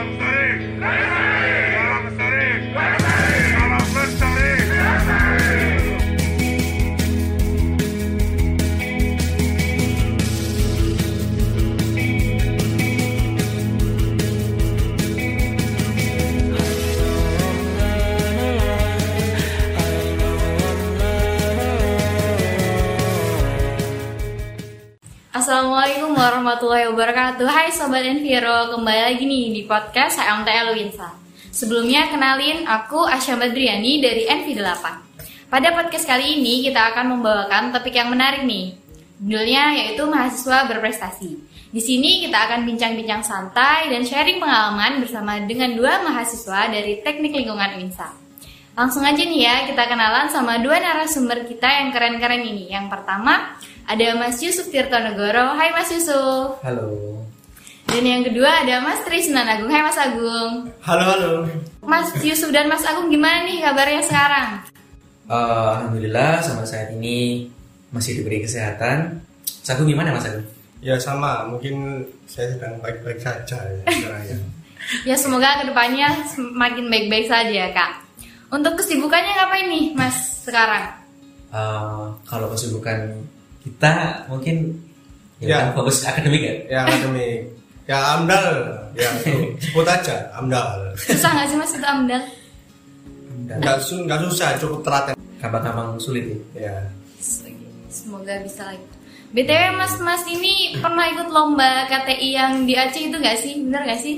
Johnson! Assalamualaikum warahmatullahi wabarakatuh. Hai Sobat Enviro, kembali lagi nih di podcast HMTL Winsa Sebelumnya kenalin, aku Asya Badriani dari NV8 Pada podcast kali ini kita akan membawakan topik yang menarik nih. Judulnya yaitu mahasiswa berprestasi. Di sini kita akan bincang-bincang santai dan sharing pengalaman bersama dengan dua mahasiswa dari Teknik Lingkungan Winsa Langsung aja nih ya, kita kenalan sama dua narasumber kita yang keren-keren ini. Yang pertama, ada Mas Yusuf Tirtonegoro. Hai Mas Yusuf. Halo. Dan yang kedua ada Mas Trisnan Agung. Hai Mas Agung. Halo, halo. Mas Yusuf dan Mas Agung gimana nih kabarnya sekarang? Eh, Alhamdulillah sama saat ini masih diberi kesehatan. Mas Agung gimana Mas Agung? Ya sama, mungkin saya sedang baik-baik saja ya ya. Ya semoga ke depannya semakin baik-baik saja ya Kak. Untuk kesibukannya ngapain nih Mas sekarang? Eh, kalau kesibukan kita mungkin ya, Ya. kan fokus akademik ya. Ya akademik. Ya amdal, ya itu sebut aja amdal. Susah nggak sih Mas itu amdal? Nggak, su- nggak susah, cukup telaten. gampang-gampang sulit ya. Ya. Semoga bisa lagi. BTW Mas Mas ini pernah ikut lomba KTI yang di Aceh itu nggak sih? Bener nggak sih?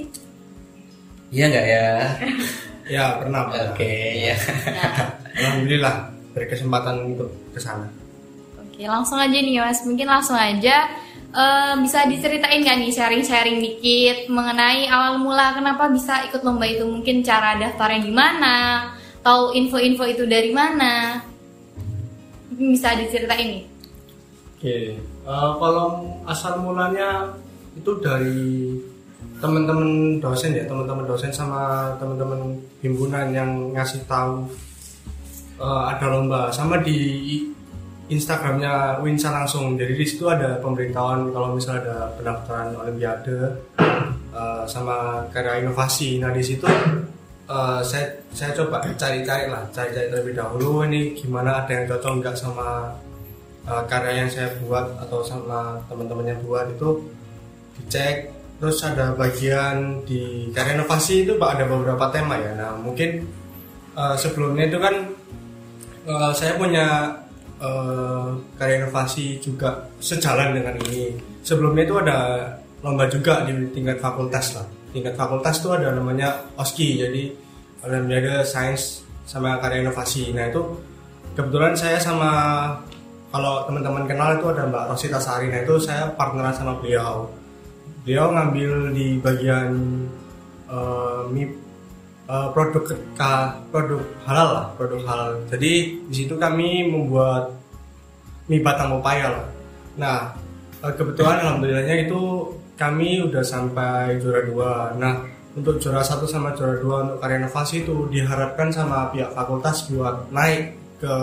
Iya nggak ya? Ya pernah. pernah. Oke ya. Nah, Alhamdulillah berkesempatan untuk ke sana. Oke, langsung aja nih Mas. Mungkin langsung aja eh, bisa diceritain nggak nih sharing-sharing dikit mengenai awal mula kenapa bisa ikut lomba itu? Mungkin cara daftarnya di mana? Tahu info-info itu dari mana? Mungkin bisa diceritain nih. Oke, eh, kalau asal mulanya itu dari teman-teman dosen ya, teman-teman dosen sama teman-teman himpunan yang ngasih tahu eh, ada lomba, sama di Instagramnya Winsa langsung. Jadi di situ ada pemberitahuan kalau misalnya ada pendaftaran Olimpiade eh, sama karya inovasi. Nah di situ eh, saya saya coba cari-cari lah, cari-cari terlebih dahulu ini gimana ada yang cocok nggak sama uh, karya yang saya buat atau sama teman-teman yang buat itu dicek terus ada bagian di karya inovasi itu pak ada beberapa tema ya nah mungkin uh, sebelumnya itu kan uh, saya punya uh, karya inovasi juga sejalan dengan ini. Sebelumnya itu ada lomba juga di tingkat fakultas lah. Tingkat fakultas itu ada namanya OSKI jadi Olimpiade Sains sama karya inovasi. Nah itu kebetulan saya sama kalau teman-teman kenal itu ada Mbak Rosita Sari. Nah itu saya partneran sama beliau. Beliau ngambil di bagian eh, mie eh, produk ka- produk halal lah produk halal. Jadi di situ kami membuat mie batang pepaya lah. Nah eh, kebetulan alhamdulillahnya itu kami udah sampai juara dua. Nah untuk juara satu sama juara dua untuk karya inovasi itu diharapkan sama pihak fakultas buat naik ke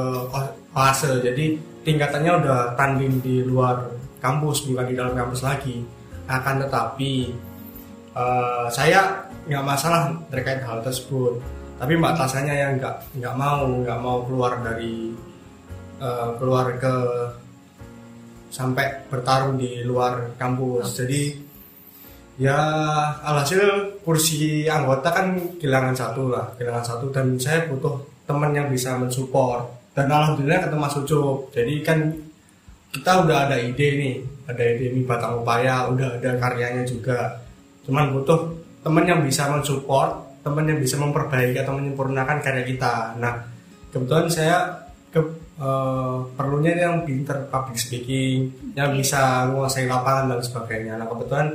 fase jadi tingkatannya udah tanding di luar kampus bukan di dalam kampus lagi. Akan tetapi eh, saya nggak masalah terkait hal tersebut. Tapi mbak tasanya yang nggak nggak mau nggak mau keluar dari eh, keluar ke sampai bertarung di luar kampus. Jadi ya alhasil kursi anggota kan kehilangan satu lah kehilangan satu. Dan saya butuh teman yang bisa mensupport. Dan alhamdulillah ketemu Mas Ucup. Jadi kan kita udah ada ide nih ada ide ini batang upaya udah ada karyanya juga cuman butuh teman yang bisa mensupport teman yang bisa memperbaiki atau menyempurnakan karya kita. Nah kebetulan saya ke eh, perlunya yang pinter public speaking yang bisa menguasai lapangan dan sebagainya. Nah kebetulan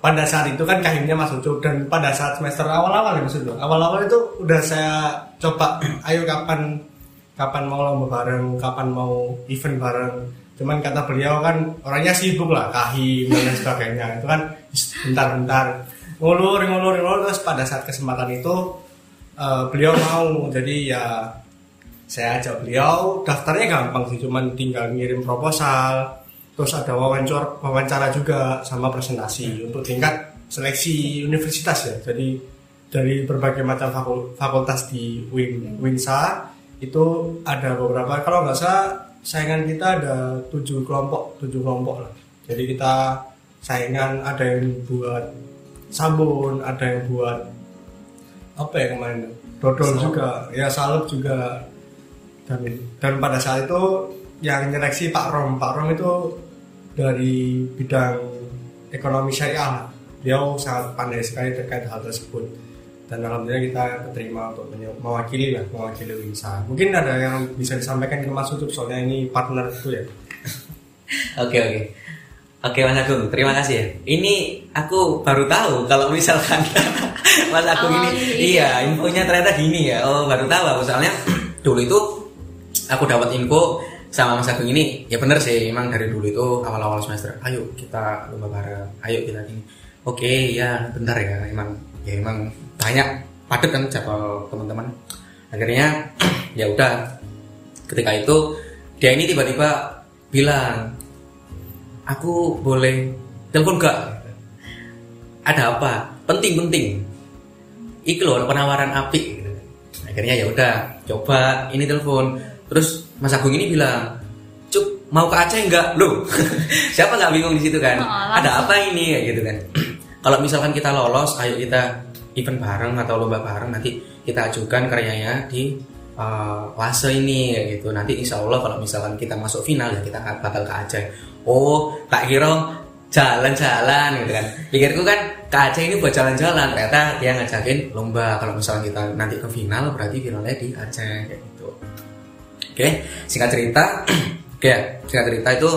pada saat itu kan kahimnya Mas Ucup dan pada saat semester awal-awal ya Mas Ucup awal-awal itu udah saya coba ayo kapan kapan mau lomba bareng kapan mau event bareng? Cuman kata beliau kan orangnya sibuk lah kahim dan lain sebagainya. Itu kan bentar-bentar. Ngulur ngulur ngulur. Terus pada saat kesempatan itu eh, beliau mau. Jadi ya saya ajak beliau. Daftarnya gampang sih cuman tinggal ngirim proposal. Terus ada wawancara wawancara juga sama presentasi untuk tingkat seleksi universitas ya. Jadi dari berbagai macam fakul- fakultas di Win Winsa itu ada beberapa. Kalau nggak salah saingan kita ada tujuh kelompok tujuh kelompok lah. Jadi kita saingan ada yang buat sabun, ada yang buat apa ya kemarin dodol Salep. juga, ya salep juga dan dan pada saat itu yang nyeleksi Pak Rom, Pak Rom itu dari bidang ekonomi syariah, dia sangat pandai sekali terkait hal tersebut dan alhamdulillah kita keterima untuk mewakili lah mewakili Winsa. Mungkin ada yang bisa disampaikan ke Mas Ucup soalnya ini partner itu ya. Oke oke. Oke Mas Agung, terima kasih ya. Ini aku baru tahu kalau misalkan Mas Agung Oh, ini, iya. iya infonya ternyata gini ya. Oh baru tahu aku soalnya dulu itu aku dapat info sama Mas Agung ini ya bener sih emang dari dulu itu awal-awal semester ayo kita lomba bareng ayo kita gini oke ya bentar ya emang ya emang banyak padat kan jadwal teman-teman akhirnya ya udah ketika itu dia ini tiba-tiba bilang aku boleh telepon gak? Ada apa? Penting penting iki loh penawaran api akhirnya ya udah coba ini telepon. Terus Mas Agung ini bilang cuk mau ke Aceh enggak lo siapa nggak bingung di situ kan? Oh, ada apa ini? Kayak gitu kan. Kalau misalkan kita lolos ayo kita event bareng atau lomba bareng nanti kita ajukan karyanya di uh, fase ini gitu. Nanti insya Allah kalau misalkan kita masuk final ya kita bakal ke Aceh. Oh tak kira jalan-jalan gitu kan. Pikirku kan ke Aceh ini buat jalan-jalan. Ternyata dia ngajakin lomba. Kalau misalkan kita nanti ke final berarti finalnya di Aceh kayak gitu. Oke singkat cerita. Oke singkat cerita itu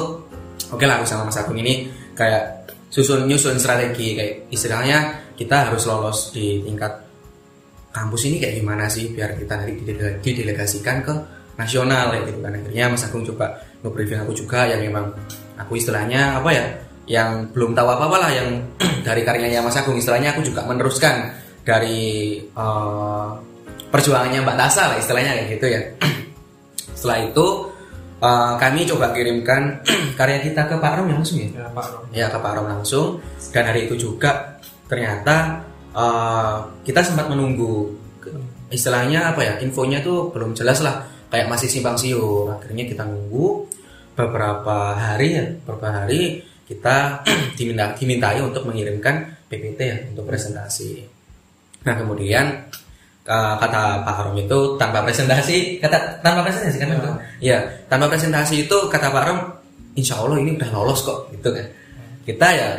oke lah aku sama Mas Agung ini kayak susun nyusun strategi. Kayak istilahnya kita harus lolos di tingkat kampus ini kayak gimana sih biar kita nanti didele- didelegasikan ke nasional ya gitu kan. Akhirnya Mas Agung coba nge-briefing aku juga yang memang aku istilahnya apa ya yang belum tahu apa apa lah yang dari karyanya Mas Agung istilahnya aku juga meneruskan dari eh, perjuangannya Mbak Tasa lah istilahnya kayak gitu ya. Setelah itu eh, kami coba kirimkan karya kita ke Pak Rom langsung ya? Ya Pak Rom. ya ke Pak Rom langsung. Dan hari itu juga ternyata eh, kita sempat menunggu. Istilahnya apa ya infonya tuh belum jelas lah. Kayak masih simpang siur. Akhirnya kita nunggu. Beberapa hari ya beberapa hari kita diminta dimintai untuk mengirimkan PPT ya untuk presentasi. Nah kemudian eh, kata Pak Rom itu tanpa presentasi kata tanpa presentasi kan Ya. ya tanpa presentasi itu kata Pak Rom insya Allah ini udah lolos kok gitu kan. Kita ya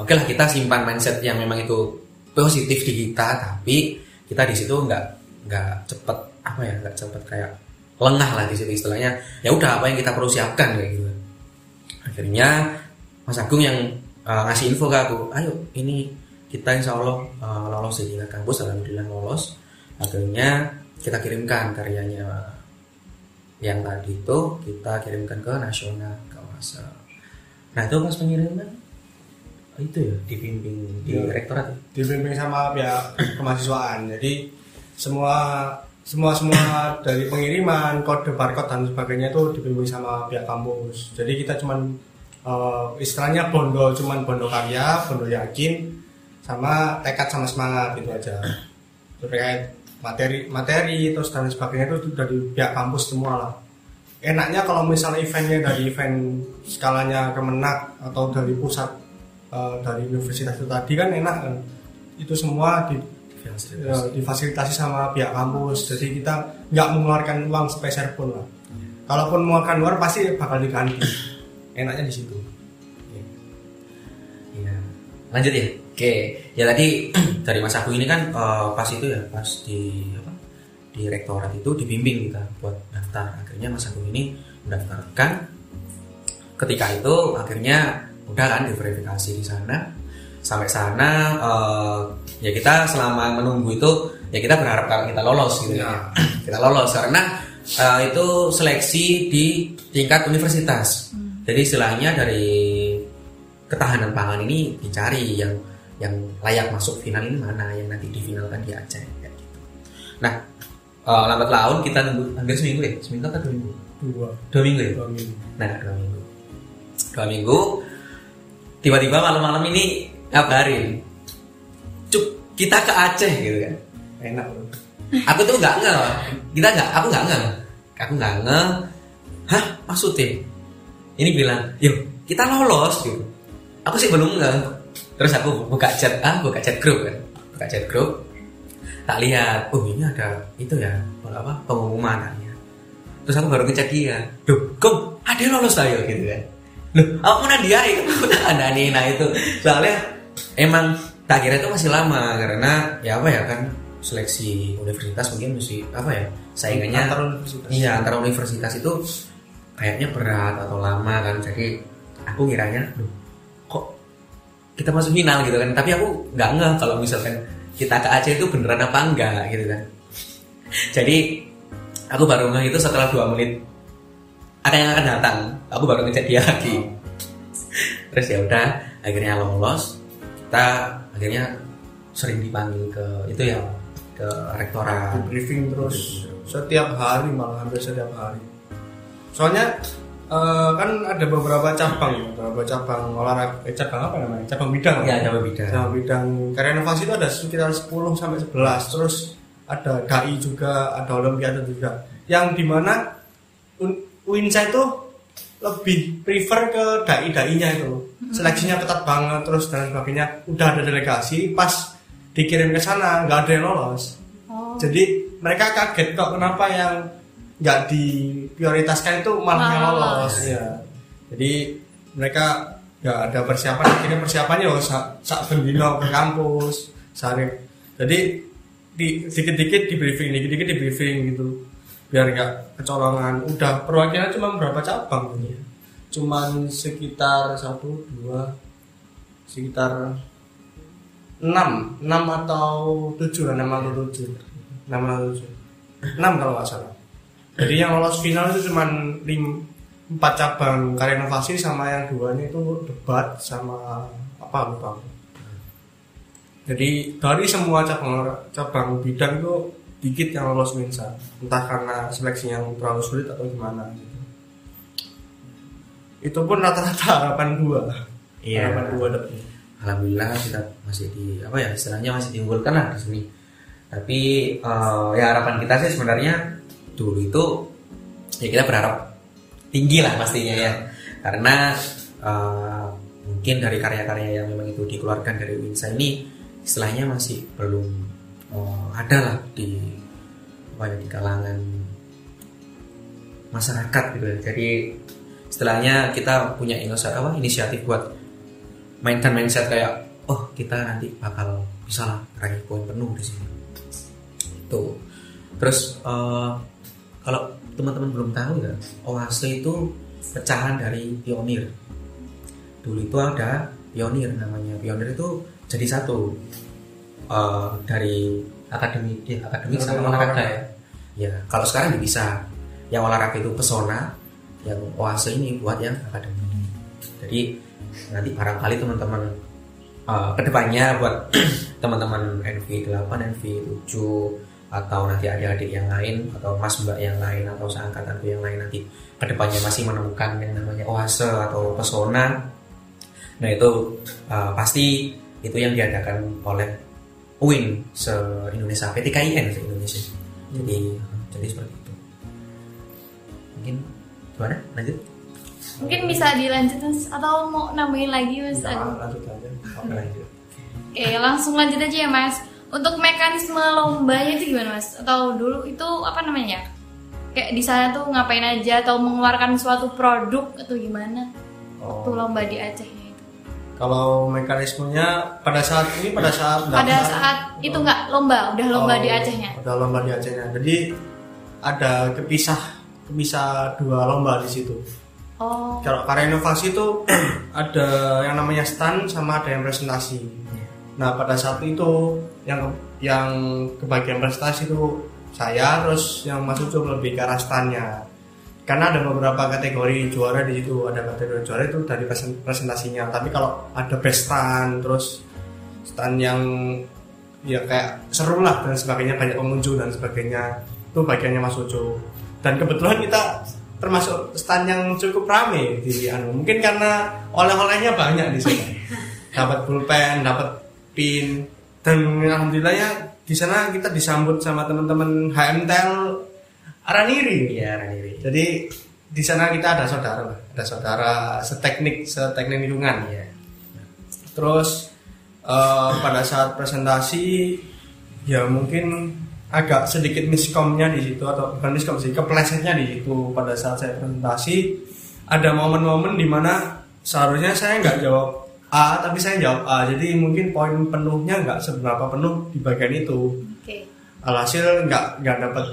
oke lah kita simpan mindset yang memang itu positif di kita tapi kita di situ nggak nggak cepet apa ya nggak cepet kayak lengah lah di situ istilahnya. Ya udah apa yang kita perlu siapkan kayak gitu. Akhirnya Mas Agung yang uh, ngasih info ke aku ayo ini kita insya Allah uh, lolos di kampus alhamdulillah lolos. Akhirnya kita kirimkan karyanya yang tadi itu kita kirimkan ke nasional ke masa. Nah itu pas pengiriman itu ya? Dibimbing di Iya. rektorat ya? dibimbing sama pihak kemahasiswaan. Jadi semua semua semua dari pengiriman kode barcode dan sebagainya itu dibimbing sama pihak kampus. Jadi kita cuman eh, istilahnya bondo cuman bondo karya bondo yakin sama tekad sama semangat gitu aja. Terkait materi materi terus dan sebagainya itu dari pihak kampus semua lah. Enaknya kalau misalnya eventnya dari event skalanya kemenak atau dari pusat eh, dari universitas itu tadi kan enak kan itu semua di, eh, difasilitasi sama pihak kampus jadi kita nggak mengeluarkan uang sepeser pun lah kalaupun mengeluarkan uang pasti bakal diganti enaknya di situ Iya. Lanjut ya. Oke. Ya tadi dari Mas Agung ini kan eh, pas itu ya, pas di apa? Di rektorat itu dibimbing kita buat daftar. Akhirnya Mas Agung ini mendaftarkan. Ketika itu akhirnya udah kan diverifikasi di sana. Sampai sana eh, ya kita selama menunggu itu ya kita berharap kalau kita lolos gitu ya. kita lolos karena eh, itu seleksi di tingkat universitas. Jadi istilahnya dari ketahanan pangan ini dicari yang yang layak masuk final ini mana yang nanti difinalkan di Aceh kayak gitu. Nah, eh, lambat laun kita nunggu hampir seminggu ya, seminggu atau dua minggu? dua Dua minggu ya. dua minggu Nah, dua minggu. Dua minggu. Tiba-tiba malam-malam ini ngabarin, kita ke Aceh gitu kan. Enak. Aku tuh nggak nge kita nggak aku nggak nge aku nggak nge hah? Maksudnya? Ini bilang yuk kita lolos gitu. Aku sih belum nge terus aku buka chat ah buka chat grup kan. Buka chat grup. Tak lihat. Oh ini ada itu ya apa pengumuman terus aku baru ngechat dia. Duh kok ada lolos tayo gitu kan loh aku dia itu aku ada nih nah itu. Soalnya emang tak kira itu masih lama karena ya apa ya kan seleksi universitas mungkin mesti apa ya saingannya Antar universitas. iya antara universitas itu kayaknya berat atau lama kan jadi aku kiranya "Duh, kok kita masuk final gitu kan. Tapi aku nggak ngeh kalau misalkan kita ke Aceh itu beneran apa enggak gitu kan. Jadi aku baru ngeh itu setelah dua menit ada yang akan datang. Aku baru ngecek dia lagi. Terus ya udah akhirnya lolos kita akhirnya sering dipanggil ke itu ya ke rektorat. Di briefing terus. setiap hari malah hampir setiap hari. Soalnya eh, kan ada beberapa cabang ya beberapa cabang olahraga eh, cabang apa namanya? Cabang bidang. Ya coba beda cabang bidang. Karya inovasi itu ada sekitar 10 sampai 11 terus ada KI juga ada olimpiade juga. Yang di mana Un- Winsa itu lebih prefer ke dai-dainya itu seleksinya ketat banget terus dan sebagainya udah ada delegasi pas dikirim ke sana nggak ada yang lolos Oh. jadi mereka kaget kok kenapa yang nggak diprioritaskan itu malah yang lolos lolos. ya. Jadi mereka nggak ada persiapan akhirnya persiapannya oh, sak sak bendino ke kampus sehari. Jadi di dikit-dikit di briefing, dikit-dikit di briefing gitu biar nggak kecolongan. Udah perwakilan cuma berapa cabang ini? Cuman sekitar satu dua sekitar enam. Enam atau tujuh lah enam atau tujuh. Enam atau tujuh. Enam kalau nggak salah. Jadi yang lolos final itu cuma lim, empat cabang. Karya inovasi sama yang duanya itu debat sama apa lupa jadi dari semua cabang cabang bidang itu dikit yang lolos Mensa entah karena seleksi yang terlalu sulit atau gimana gitu. itu pun rata-rata harapan dua Iya. harapan dua dapetnya alhamdulillah kita masih di apa ya istilahnya masih diunggulkan lah sini. Tapi eh, ya harapan kita sih sebenarnya dulu itu ya kita berharap tinggi lah pastinya ya. Karena eh, mungkin dari karya-karya yang memang itu dikeluarkan dari Winsa ini istilahnya masih belum eh, ada di apa di kalangan masyarakat gitu. Ya jadi istilahnya kita punya inisiatif apa inisiatif buat mainkan mindset kayak oh kita nanti bakal bisa lah raih poin penuh di sini. Tuh terus eh, kalau teman-teman belum tahu ya oase itu pecahan dari pionir. Dulu itu ada pionir namanya. Pionir itu jadi satu eh, dari akademik ya, akademik sama olahraga. ya ya kalau sekarang bisa. Yang olahraga itu pesona yang oase ini buat yang akademik. Jadi nanti barangkali teman-teman uh, ke depannya buat teman-teman NV 8, NV 7 atau nanti adik-adik yang lain atau mas mbak yang lain atau seangkatanku yang lain nanti ke depannya masih menemukan yang namanya oase atau pesona. Nah itu uh, pasti itu yang diadakan oleh UIN se Indonesia PTKIN se Indonesia jadi jadi seperti itu mungkin gimana lanjut Mungkin bisa dilanjut Mas atau mau nambahin lagi Mas? Nah, lanjut aja Oke, lanjut. Oke, langsung lanjut aja ya Mas. Untuk mekanisme lombanya itu gimana Mas? Atau dulu itu apa namanya? Kayak di sana tuh ngapain aja atau mengeluarkan suatu produk atau gimana? Waktu Oh. lomba di itu. Kalau mekanismenya pada saat ini pada saat Pada saat itu nggak lomba, udah lomba Oh, di Acehnya. Udah lomba di Acehnya. Jadi ada kepisah kepisah dua lomba di situ. Oh, Kalau karya inovasi itu ada yang namanya stand sama ada yang presentasi. Nah pada saat itu yang yang kebagian presentasi itu saya terus yang masuk itu lebih ke arah standnya. Karena ada beberapa kategori juara di situ. Ada kategori juara itu dari presen- presentasinya. Tapi kalau ada best stand terus stand yang ya kayak seru lah dan sebagainya banyak pengunjung dan sebagainya itu bagiannya Mas Ujo. Dan kebetulan kita termasuk stand yang cukup rame di anu mungkin karena oleh-olehnya banyak di sini dapat pulpen dapat pin dan alhamdulillah ya di sana kita disambut sama teman-teman HMTL Araniri Iya, Raniri. jadi di sana kita ada saudara ada saudara seteknik seteknik lingkungan Iya. terus eh, pada saat presentasi ya mungkin agak sedikit miskomnya di situ atau bukan miskom sih keplesetnya di situ pada saat saya presentasi ada momen-momen di mana seharusnya saya nggak jawab A tapi saya jawab A jadi mungkin poin penuhnya nggak seberapa penuh di bagian itu. Alhasil nggak nggak dapat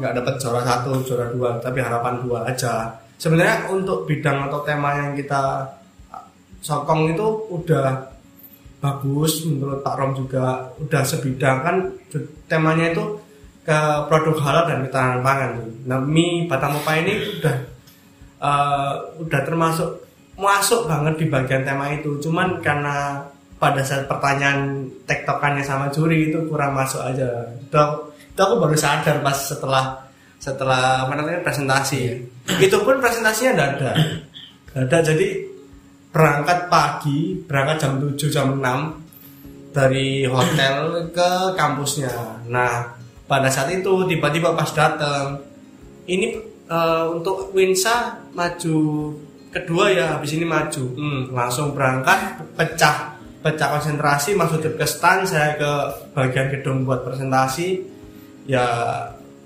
nggak dapat juara satu juara dua tapi harapan dua aja. Sebenarnya untuk bidang atau tema yang kita sokong itu udah bagus menurut Pak Rom juga. Udah sebidang kan temanya itu ke produk halal dan ketahanan pangan. Nah mie batang Mopa ini udah eh, udah termasuk masuk banget di bagian tema itu. Cuman karena pada saat pertanyaan tektokannya sama juri itu kurang masuk aja. Itu, itu aku baru sadar pas setelah setelah apa namanya presentasi. Itu pun presentasinya tidak ada. Nggak ada. Jadi berangkat pagi berangkat jam 7 jam 6 dari hotel ke kampusnya. Nah pada saat itu tiba-tiba pas datang ini eh, untuk Winsa maju kedua ya habis ini maju. Hmm, langsung berangkat pecah pecah konsentrasi masuk ke stand saya ke bagian gedung buat presentasi ya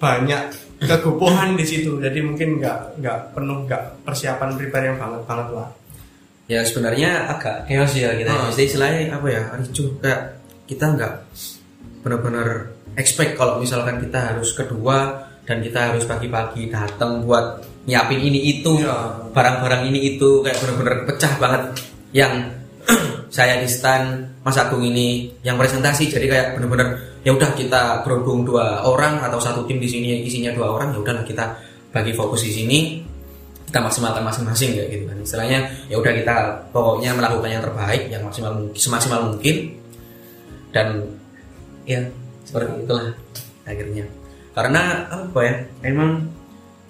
banyak kegupuhan di situ jadi mungkin nggak nggak penuh nggak persiapan prepare yang banget banget lah Ya sebenarnya agak chaos ya kita. Hmm. Jadi istilahnya apa ya? Ricuh kayak kita nggak benar-benar expect kalau misalkan kita harus kedua dan kita harus pagi-pagi datang buat nyiapin ini itu Iya. barang-barang ini itu kayak benar-benar pecah banget yang saya di stand Mas Agung ini yang presentasi. Jadi kayak benar-benar ya udah kita berhubung dua orang atau satu tim di sini isinya dua orang ya udahlah kita bagi fokus di sini kita maksimalkan masing-masing kayak gitu kan. Istilahnya ya udah kita pokoknya melakukan yang terbaik yang maksimal semaksimal mungkin. Dan ya seperti itulah akhirnya. Karena apa ya? Emang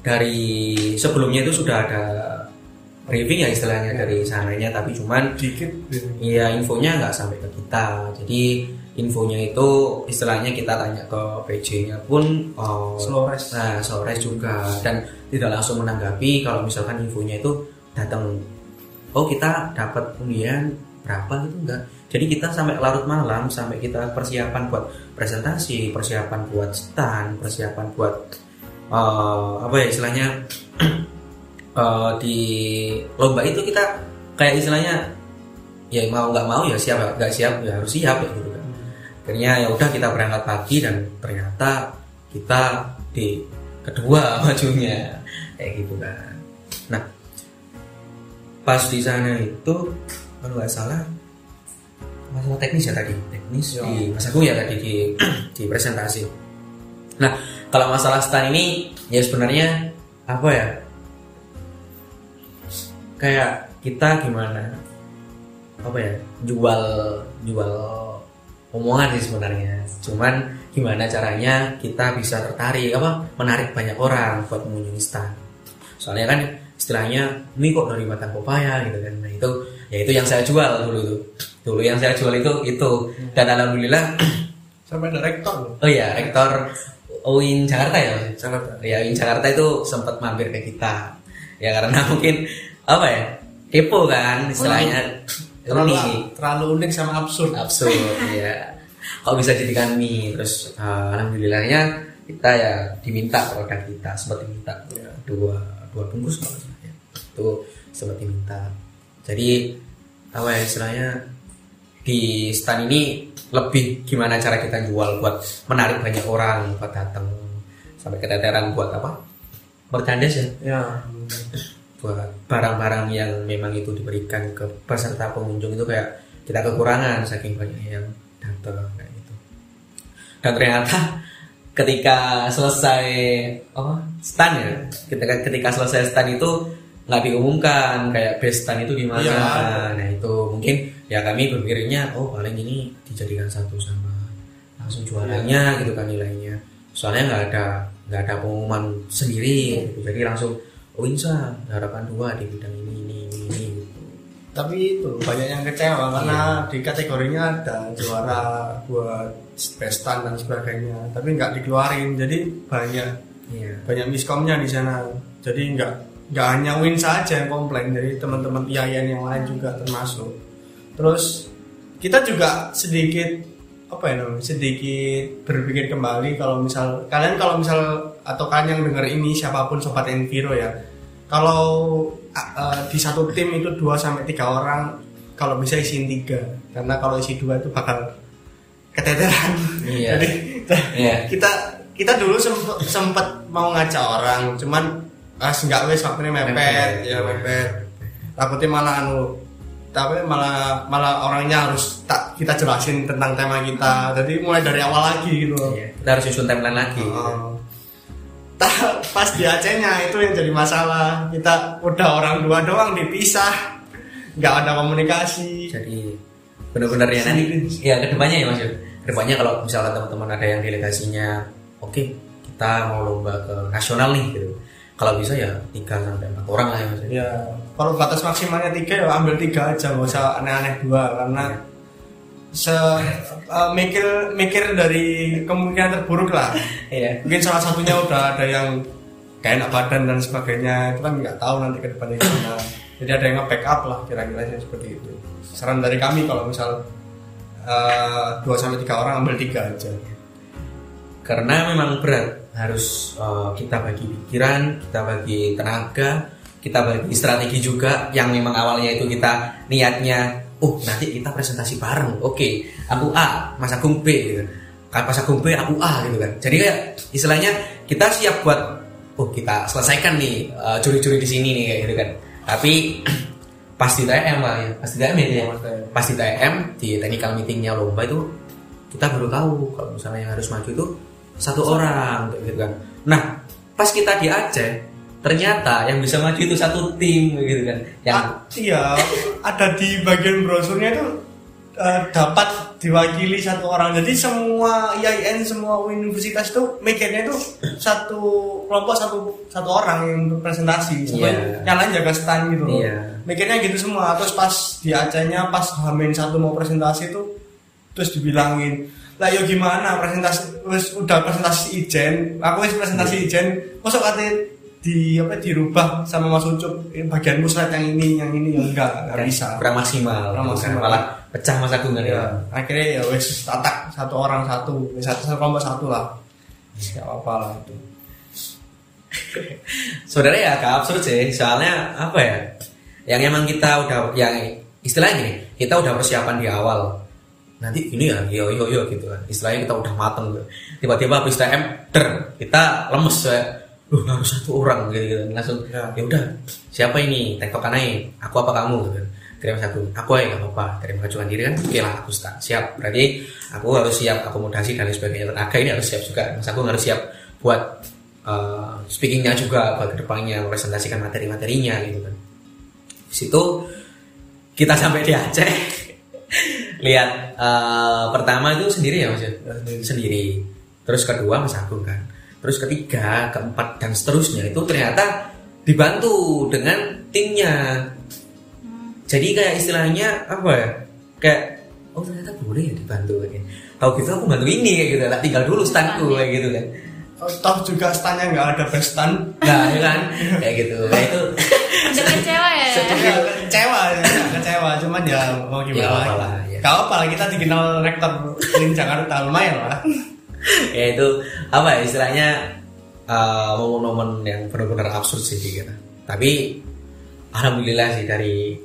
dari sebelumnya itu sudah ada briefing ya istilahnya dari sananya tapi cuman dikit Iya infonya nggak sampai ke kita. Jadi infonya itu istilahnya kita tanya ke PJ-nya pun oh, Slores. Nah, Slores juga dan tidak langsung menanggapi kalau misalkan infonya itu datang oh kita dapat undian berapa gitu enggak. Jadi kita sampai larut malam sampai kita persiapan buat presentasi, persiapan buat stand, persiapan buat eh, apa ya istilahnya eh, di lomba itu kita kayak istilahnya ya mau nggak mau ya siap nggak siap ya harus siap ya gitu kan. Akhirnya ya udah kita berangkat pagi dan ternyata kita di kedua majunya. Kayak gitu kan. Nah pas di sana itu kalau nggak salah masalah teknis ya tadi. Teknis Ya. di Mas Agung ya tadi di di presentasi. Nah kalau masalah stand ini ya sebenarnya apa ya kayak kita gimana? Apa ya? Jual jual omongan sih sebenarnya. Cuman gimana caranya kita bisa tertarik apa menarik banyak orang buat mengunjungi stand soalnya kan istilahnya ini kok dari batang pepaya? gitu kan. Nah itu ya itu yang saya jual dulu itu dulu yang saya jual itu itu. Dan alhamdulillah sampai ada rektor oh ya rektor UIN Jakarta ya? Mas? Jakarta. ya UIN Jakarta itu sempat mampir ke kita. Ya karena mungkin apa ya? Kepo kan istilahnya. Terlalu unik. Terlalu unik sama absurd. Absurd ya kok bisa jadikan mie terus eh, alhamdulillahnya kita ya diminta produk kita sempat diminta Ya. dua dua bungkus kalau ya. itu sempat diminta jadi apa ya istilahnya? Di stand ini lebih gimana cara kita jual buat menarik banyak orang buat datang sampai keteteran buat apa? Merchandise ya? Ya buat barang-barang yang memang itu diberikan ke peserta pengunjung itu kayak kita kekurangan saking banyak yang datang kayak gitu dan ternyata ketika selesai apa stand ya ketika ketika selesai stand itu nggak diumumkan kayak best stand itu di mana Iya. nah itu mungkin ya kami berpikirnya oh paling ini dijadikan satu sama langsung jualannya gitu kan nilainya soalnya nggak ada nggak ada pengumuman sendiri gitu. jadi langsung oh insya harapan dua di bidang ini ini ini, ini gitu. tapi itu banyak yang kecewa karena di kategorinya ada juara buat best stand dan sebagainya tapi nggak dikeluarin. Jadi banyak Iya. banyak miskomnya di sana. Jadi nggak nggak hanya win saja yang komplain. Dari teman-teman IAIN yang lain juga termasuk. Terus kita juga sedikit apa ya namanya sedikit berpikir kembali kalau misal kalian kalau misal atau kalian yang dengar ini siapa pun sobat Enviro ya kalau eh, di satu tim itu 2 sampai tiga orang kalau bisa isiin tiga karena kalau isi dua itu bakal keteteran Iya. jadi Iya. kita kita dulu sempet, sempet mau ngajak orang cuman ah enggak wes waktunya mepet ya mepet takutnya malah anu tapi malah malah orangnya harus tak kita jelasin tentang tema kita jadi mulai dari awal lagi gitu Iya. Kita harus susun timeline lagi. Oh. Pas di Acehnya itu yang jadi masalah. Kita udah orang dua doang dipisah nggak ada komunikasi. Jadi benar-benar ya nanti ya ke depannya ya mas Yud. ke depannya kalau misalkan teman-teman ada yang delegasinya oke kita mau lomba ke nasional nih gitu. Kalau bisa ya tiga sampai empat orang lah ya mas Yud. ya kalau batas maksimalnya tiga ya ambil tiga aja nggak usah aneh-aneh dua karena se eh, mikir mikir dari kemungkinan terburuk lah. Iya. mungkin salah satunya udah ada yang kayak enak badan dan sebagainya. Itu kan nggak tahu nanti ke depannya gimana. Jadi ada yang nge-backup lah kira-kira seperti itu. Saran dari kami kalau misal eh, dua sampai tiga orang ambil tiga aja. Karena memang berat. Harus eh, kita bagi pikiran kita bagi tenaga kita bagi strategi juga yang memang awalnya itu kita niatnya oh nanti kita presentasi bareng. Oke aku A Mas Agung B gitu kan. Mas Agung B aku A gitu kan. Jadi kayak istilahnya kita siap buat oh kita selesaikan nih eh, curi-curi di sini nih kayak gitu kan. Tapi pas di TM lah ya. Pas di TM ya, ya. Pas TM. di technical meetingnya lomba itu kita baru tahu kalau misalnya yang harus maju itu satu orang kayak gitu kan. Nah pas kita di Aceh ternyata yang bisa maju itu satu tim gitu kan. Yang Ah, iya ada di bagian brosurnya itu eh, dapat diwakili satu orang. Jadi semua IAIN semua universitas itu mikirnya itu satu kelompok satu satu orang yang presentasi Iya. yang lain jaga stand gitu loh. Iya. mikirnya gitu semua. Terus pas di Acehnya pas Hamin satu mau presentasi itu terus dibilangin lah yo gimana? Presentasi wis udah presentasi ijen. Aku wis presentasi ijen masuk katanya di apa dirubah sama Mas Ucup eh, bagian muslet yang ini yang ini yang enggak enggak bisa kurang maksimal, Kurang kan. maksimal. malah pecah masa agung kan ya. ya, akhirnya ya wis tatak satu orang satu wis satu, satu kelompok satu lah nggak apa lah itu Saudara ya agak absurd sih, soalnya apa ya? Yang emang kita udah yang istilahnya gini, kita udah persiapan di awal. Nanti ini ya, yo yo yo gitu kan. Istilahnya kita udah mateng. Tiba-tiba habis TM, der, kita lemes ya. Loh, harus satu orang gitu, gitu. Langsung Ya. ya udah, siapa ini? Tektokan aja. Aku apa kamu gitu kan. Kirim satu, aku aja gak apa-apa. Dari mengajukan diri kan, oke lah aku start. siap. Berarti aku harus siap akomodasi dan lain sebagainya. Tenaga ini harus siap juga. Mas aku harus siap buat uh, speakingnya juga buat ke depannya presentasikan materi-materinya gitu kan di situ kita sampai di Aceh lihat uh, pertama itu sendiri ya mas ya? Ya, sendiri. sendiri terus kedua mas Agung kan terus ketiga keempat dan seterusnya itu ternyata dibantu dengan timnya. Jadi kayak istilahnya apa ya? Kayak oh ternyata boleh ya dibantu kayak tahu gitu aku bantu ini kayak gitu. Tak tinggal dulu standku kayak gitu kan. Oh, toh juga standnya nggak ada best stand. Nah ya kan? Kayak gitu. Nah, itu Udah kecewa ya. Ya, kecewa ya, kecewa cuman ya mau Ya, gimana. lagi. lah, ya. Apa lah kita dikenal rektor Lin Jakarta lumayan lah ya itu apa ya istilahnya uh, momen-momen yang benar-benar absurd sih kita tapi alhamdulillah sih dari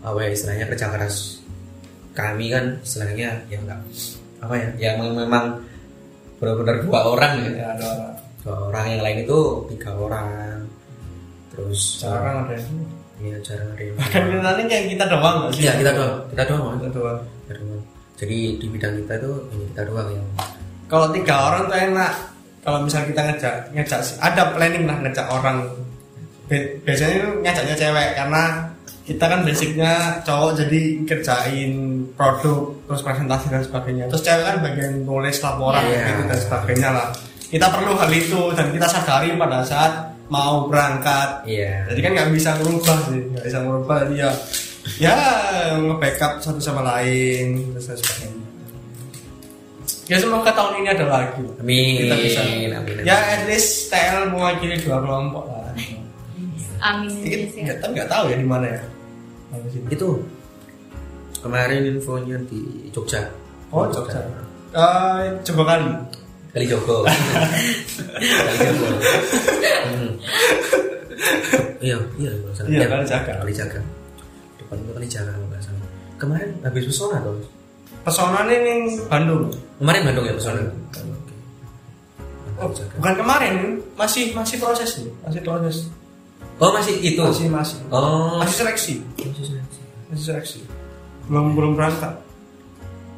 apa ya istilahnya kerja keras kami kan istilahnya ya enggak apa ya ya memang, benar-benar dua orang ya. Ya ada orang. Dua orang yang lain itu tiga orang. Terus jarang ada yang Iya jarang ada yang bahkan nanti kayak kita doang Iya kita doang. Kita doang. Kita doang. Kita doang. jadi di bidang kita itu ini kita doang yang kalau tiga orang tuh enak. Kalau misal kita ngejak ngejak ada planning lah ngejak orang. Bi- biasanya itu ngajaknya cewek karena kita kan basicnya cowok jadi kerjain produk terus presentasi dan sebagainya. Terus cewek kan bagian nulis laporan Iya. gitu dan sebagainya lah. Kita perlu hal itu dan kita sadari pada saat mau berangkat. Iya. Jadi kan nggak bisa merubah sih nggak bisa merubah jadi ya ya nge-backup satu sama lain terus dan sebagainya ya semoga tahun ini ada lagi Amin. kita bisa Amin. amin. ya at least TL mewakili dua kelompok lah Amin. Ya. nggak tahu nggak tahu ya di mana ya. Itu kemarin infonya di Jogja. oh Jogja Eh, coba kali Kali Jogo. Kali Jogo. Hmm. Iya, iya. Iya, Kali Jaga. Kali Jaga. Depan itu Kali Jaga kalau nggak salah. Kemarin habis pesona tuh. Pesona ini Bandung Kemarin Bandung ya pesona. Oh, bukan kemarin masih masih proses nih masih proses Oh masih itu. masih masih Oh. masih seleksi Masih seleksi. masih seleksi belum belum berangkat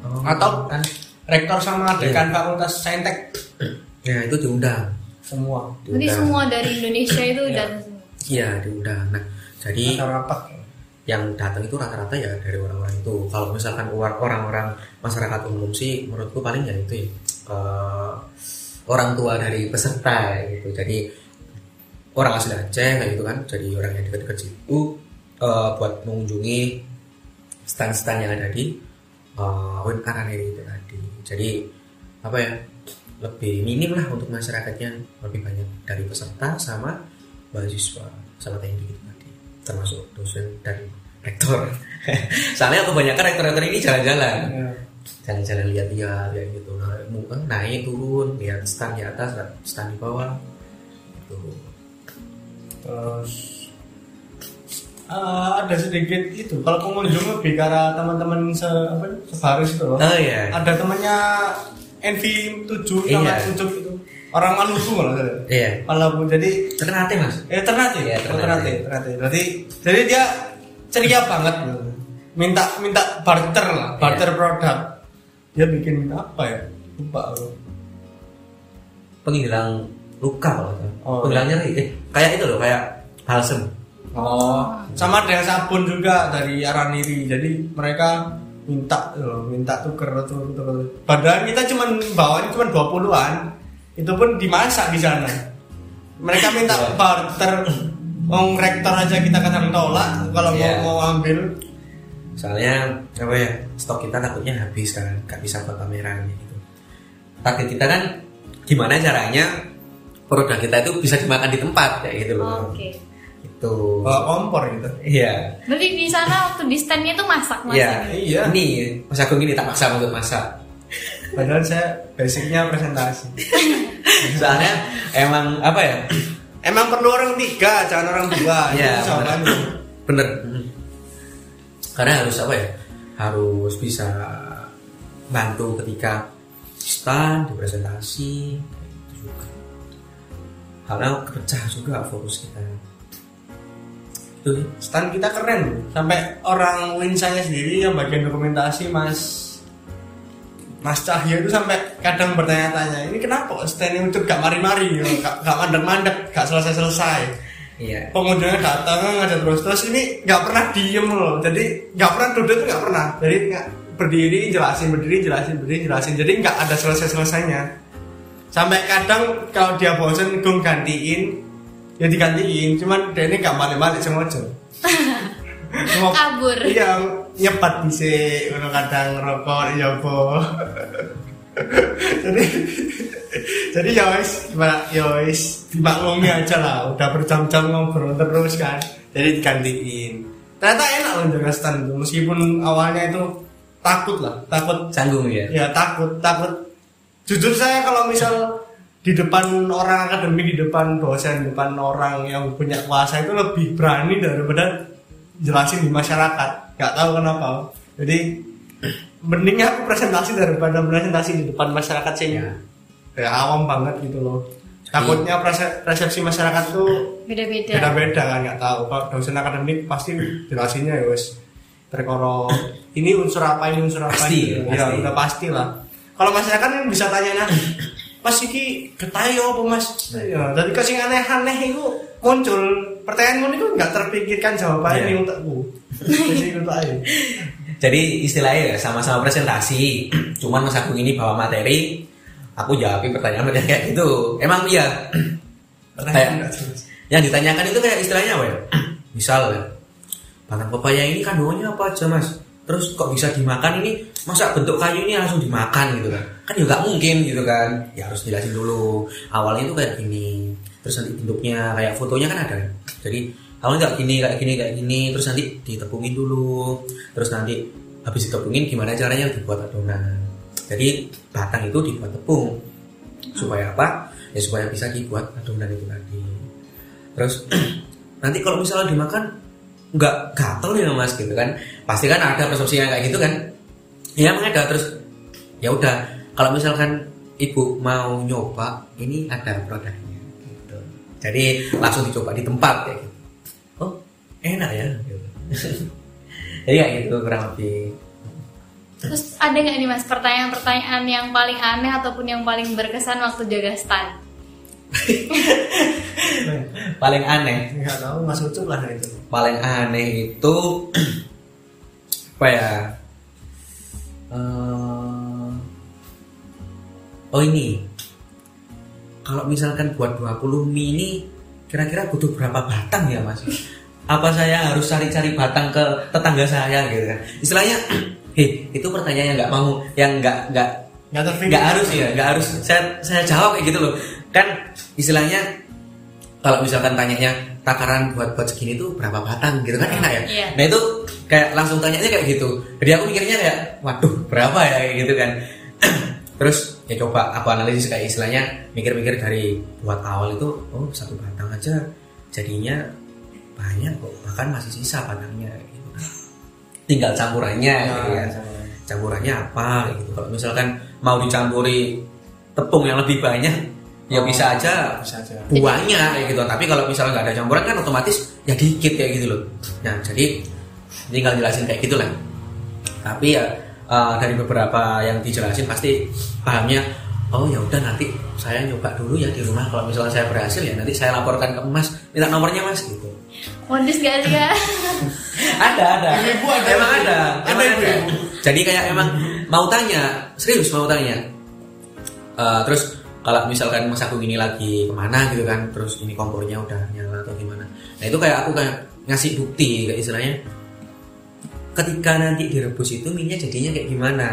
Oh, atau kan? rektor sama Iya. dekan fakultas saintek Ya itu diundang. semua Jadi Diundang. semua dari Indonesia itu Iya. semua. Iya diundang. Nah jadi rapat yang datang itu rata-rata ya dari orang-orang itu. Kalau misalkan orang-orang masyarakat umum sih, menurutku paling ya itu ya eh, orang tua dari peserta gitu. Jadi orang asli Aceh kayak gitu kan, jadi orang yang dekat-dekat situ eh, buat mengunjungi stand-stand yang ada di uh, Win Araneri itu tadi. Jadi apa ya? Lebih minim lah untuk masyarakatnya, lebih banyak dari peserta sama mahasiswa sama TNI gitu tadi termasuk dosen dan rektor. Soalnya kebanyakan rektor-rektor ini jalan-jalan. Ya. jalan-jalan lihat-lihat ya gitu. Nah, eh, naik turun lihat stand di atas stand di bawah. Gitu. Terus eh, ada sedikit itu. Kalau pengunjung lebih arah teman-teman se apa sebaris itu loh. Oh iya. Ada temannya NV7 sama Iya. 7 itu orang Maluku kalau salah. iya Maluku jadi ternate mas eh Ternate Iya, Oh, Ternate. Ternate Ternate jadi jadi dia ceria banget gitu. minta minta barter lah Iya. barter produk dia bikin apa ya lupa aku penghilang luka kalau. Oh. penghilang nyeri eh, kayak itu loh kayak balsem Oh, sama ada yang sabun juga dari Araniri. Jadi mereka minta loh, minta tuker tuker tuker. Padahal kita cuman bawanya cuman 20-an. Itu pun dimasak di sana. Mereka minta Iya. barter Wong rektor aja kita kadang tolak kalau Iya. mau mau ambil. soalnya apa ya stok kita takutnya habis kan nggak bisa buat pameran gitu target kita kan gimana caranya produk kita itu bisa dimakan di tempat kayak gitu loh Oke. itu Bawa kompor gitu. iya Berarti di sana waktu di standnya tuh masak masak. iya Iya. ini Mas Agung ini tak maksa untuk masak Padahal saya basicnya presentasi. soalnya emang apa ya Emang perlu orang tiga, jangan orang dua. Iya, jawabannya. bener Mm. karena harus apa ya harus bisa bantu ketika stand di presentasi kayak gitu juga karena kepecah juga fokus kita itu sih stand kita keren sampai orang win saya sendiri yang bagian dokumentasi mas Mas Cahyo itu sampai kadang bertanya-tanya ini kenapa standnya untuk gak mari-mari? Gak, gak mandek-mandek gak selesai-selesai. Iya. Pengunjungnya datang ngajak terus terus ini gak pernah diem loh. Jadi gak pernah duduk tuh gak pernah. Jadi nggak berdiri jelasin berdiri jelasin berdiri jelasin. Jadi nggak ada selesai-selesainya. Sampai kadang kalau dia bosen gue gantiin. Ya digantiin cuman dia ini gak balik-balik sengaja. Mau- Kabur. iya nyepat bisa kalau kadang rokok ya po jadi jadi ya wis gimana? Ya wis dimaklumi aja lah udah berjam-jam ngobrol terus kan jadi digantiin. Ternyata enak loh jaga stand itu meskipun awalnya itu takut lah takut. Canggung ya? Ya takut takut. Jujur saya kalau misal di depan orang akademik di depan dosen di depan orang yang punya kuasa itu lebih berani daripada jelasin di masyarakat. Nggak tahu kenapa. Jadi mending aku presentasi daripada presentasi di depan masyarakat sih. Ya. ya awam banget gitu loh. Takutnya perse- persepsi masyarakat tuh Beda-beda. beda-beda kan nggak tahu. Kalau dosen akademik pasti jelasinnya ya wes. Terkoro ini unsur apa ini unsur apa Pasti, ini. pasti. ya udah pasti lah. Kalau masyarakat kan bisa tanya nah mas iki ketayo apa mas? Ya jadi kasih aneh-aneh itu muncul. Pertanyaanmu itu nggak terpikirkan jawabannya ini untukku. Jadi itu aja jadi istilahnya ya sama-sama presentasi. Cuman Mas Agung ini bawa materi aku jawabin pertanyaan-pertanyaan kayak gitu. Emang iya? Pertanyaan Kayak- yang ditanyakan itu kayak istilahnya apa ya? Misal batang pepaya ini kandungannya apa aja mas terus kok bisa dimakan ini? Masa bentuk kayu ini langsung dimakan gitu kan? Kan ya nggak mungkin gitu kan? Ya harus jelasin dulu. Awalnya itu kayak gini. Terus nanti bentuknya kayak fotonya kan ada. Jadi awalnya kayak gini kayak gini kayak gini. Terus nanti ditepungin dulu. Terus nanti habis ditepungin gimana caranya? Dibuat adonan. Jadi batang itu dibuat tepung. Supaya apa? Ya supaya bisa dibuat adonan itu tadi. Terus nanti kalau misalnya dimakan nggak gatel ya mas gitu kan. Pasti kan ada persepsi yang kayak gitu kan. Ya emang ada terus ya udah kalau misalkan ibu mau nyoba ini ada produknya gitu. Jadi langsung dicoba di tempat gitu. Oh enak ya gitu. jadi kayak gitu kurang lebih. Terus ada nggak nih mas pertanyaan-pertanyaan yang paling aneh ataupun yang paling berkesan waktu jaga stand? paling aneh. Nggak tahu mas ucup lah itu. Paling aneh itu apa ya? Eh, oh ini. Kalau misalkan buat 20 mie ini kira-kira butuh berapa batang ya mas? Apa saya harus cari-cari batang ke tetangga saya gitu kan? Istilahnya hei itu pertanyaan yang nggak mau yang nggak nggak nggak harus ya nggak harus. Saya saya jawab kayak gitu loh kan istilahnya kalau misalkan tanyanya takaran buat buat segini tuh berapa batang? gitu kan enak ya? Iya. nah itu kayak langsung tanyanya kayak gitu. Jadi aku mikirnya kayak waduh berapa ya? kayak gitu kan. Terus ya coba aku analisis kayak istilahnya mikir-mikir dari buat awal itu oh satu batang aja jadinya banyak kok bahkan masih sisa batangnya. gitu kan. Tinggal campurannya gitu Nah, ya. campurannya. Apa gitu. Kalau misalkan mau dicampuri tepung yang lebih banyak ya Oh. bisa aja. Bisa aja. Buahnya kayak gitu. Tapi kalau misalnya nggak ada campuran kan otomatis ya dikit kayak gitu loh. Nah jadi tinggal jelasin kayak gitulah. Tapi ya eh, dari beberapa yang dijelasin pasti pahamnya oh ya udah nanti saya nyoba dulu ya di rumah. Kalau misalnya saya berhasil ya nanti saya laporkan ke mas minta nomornya mas gitu. Modus gak sih kak? ada ada. Ibu ada. emang ada Ada emang ibu. ada. Jadi kayak emang mau tanya serius mau tanya. Eh, terus kalau misalkan mas aku gini lagi ke mana gitu kan terus ini kompornya udah nyala atau gimana nah itu kayak aku kayak ngasih bukti kayak istilahnya ketika nanti direbus itu minyak jadinya kayak gimana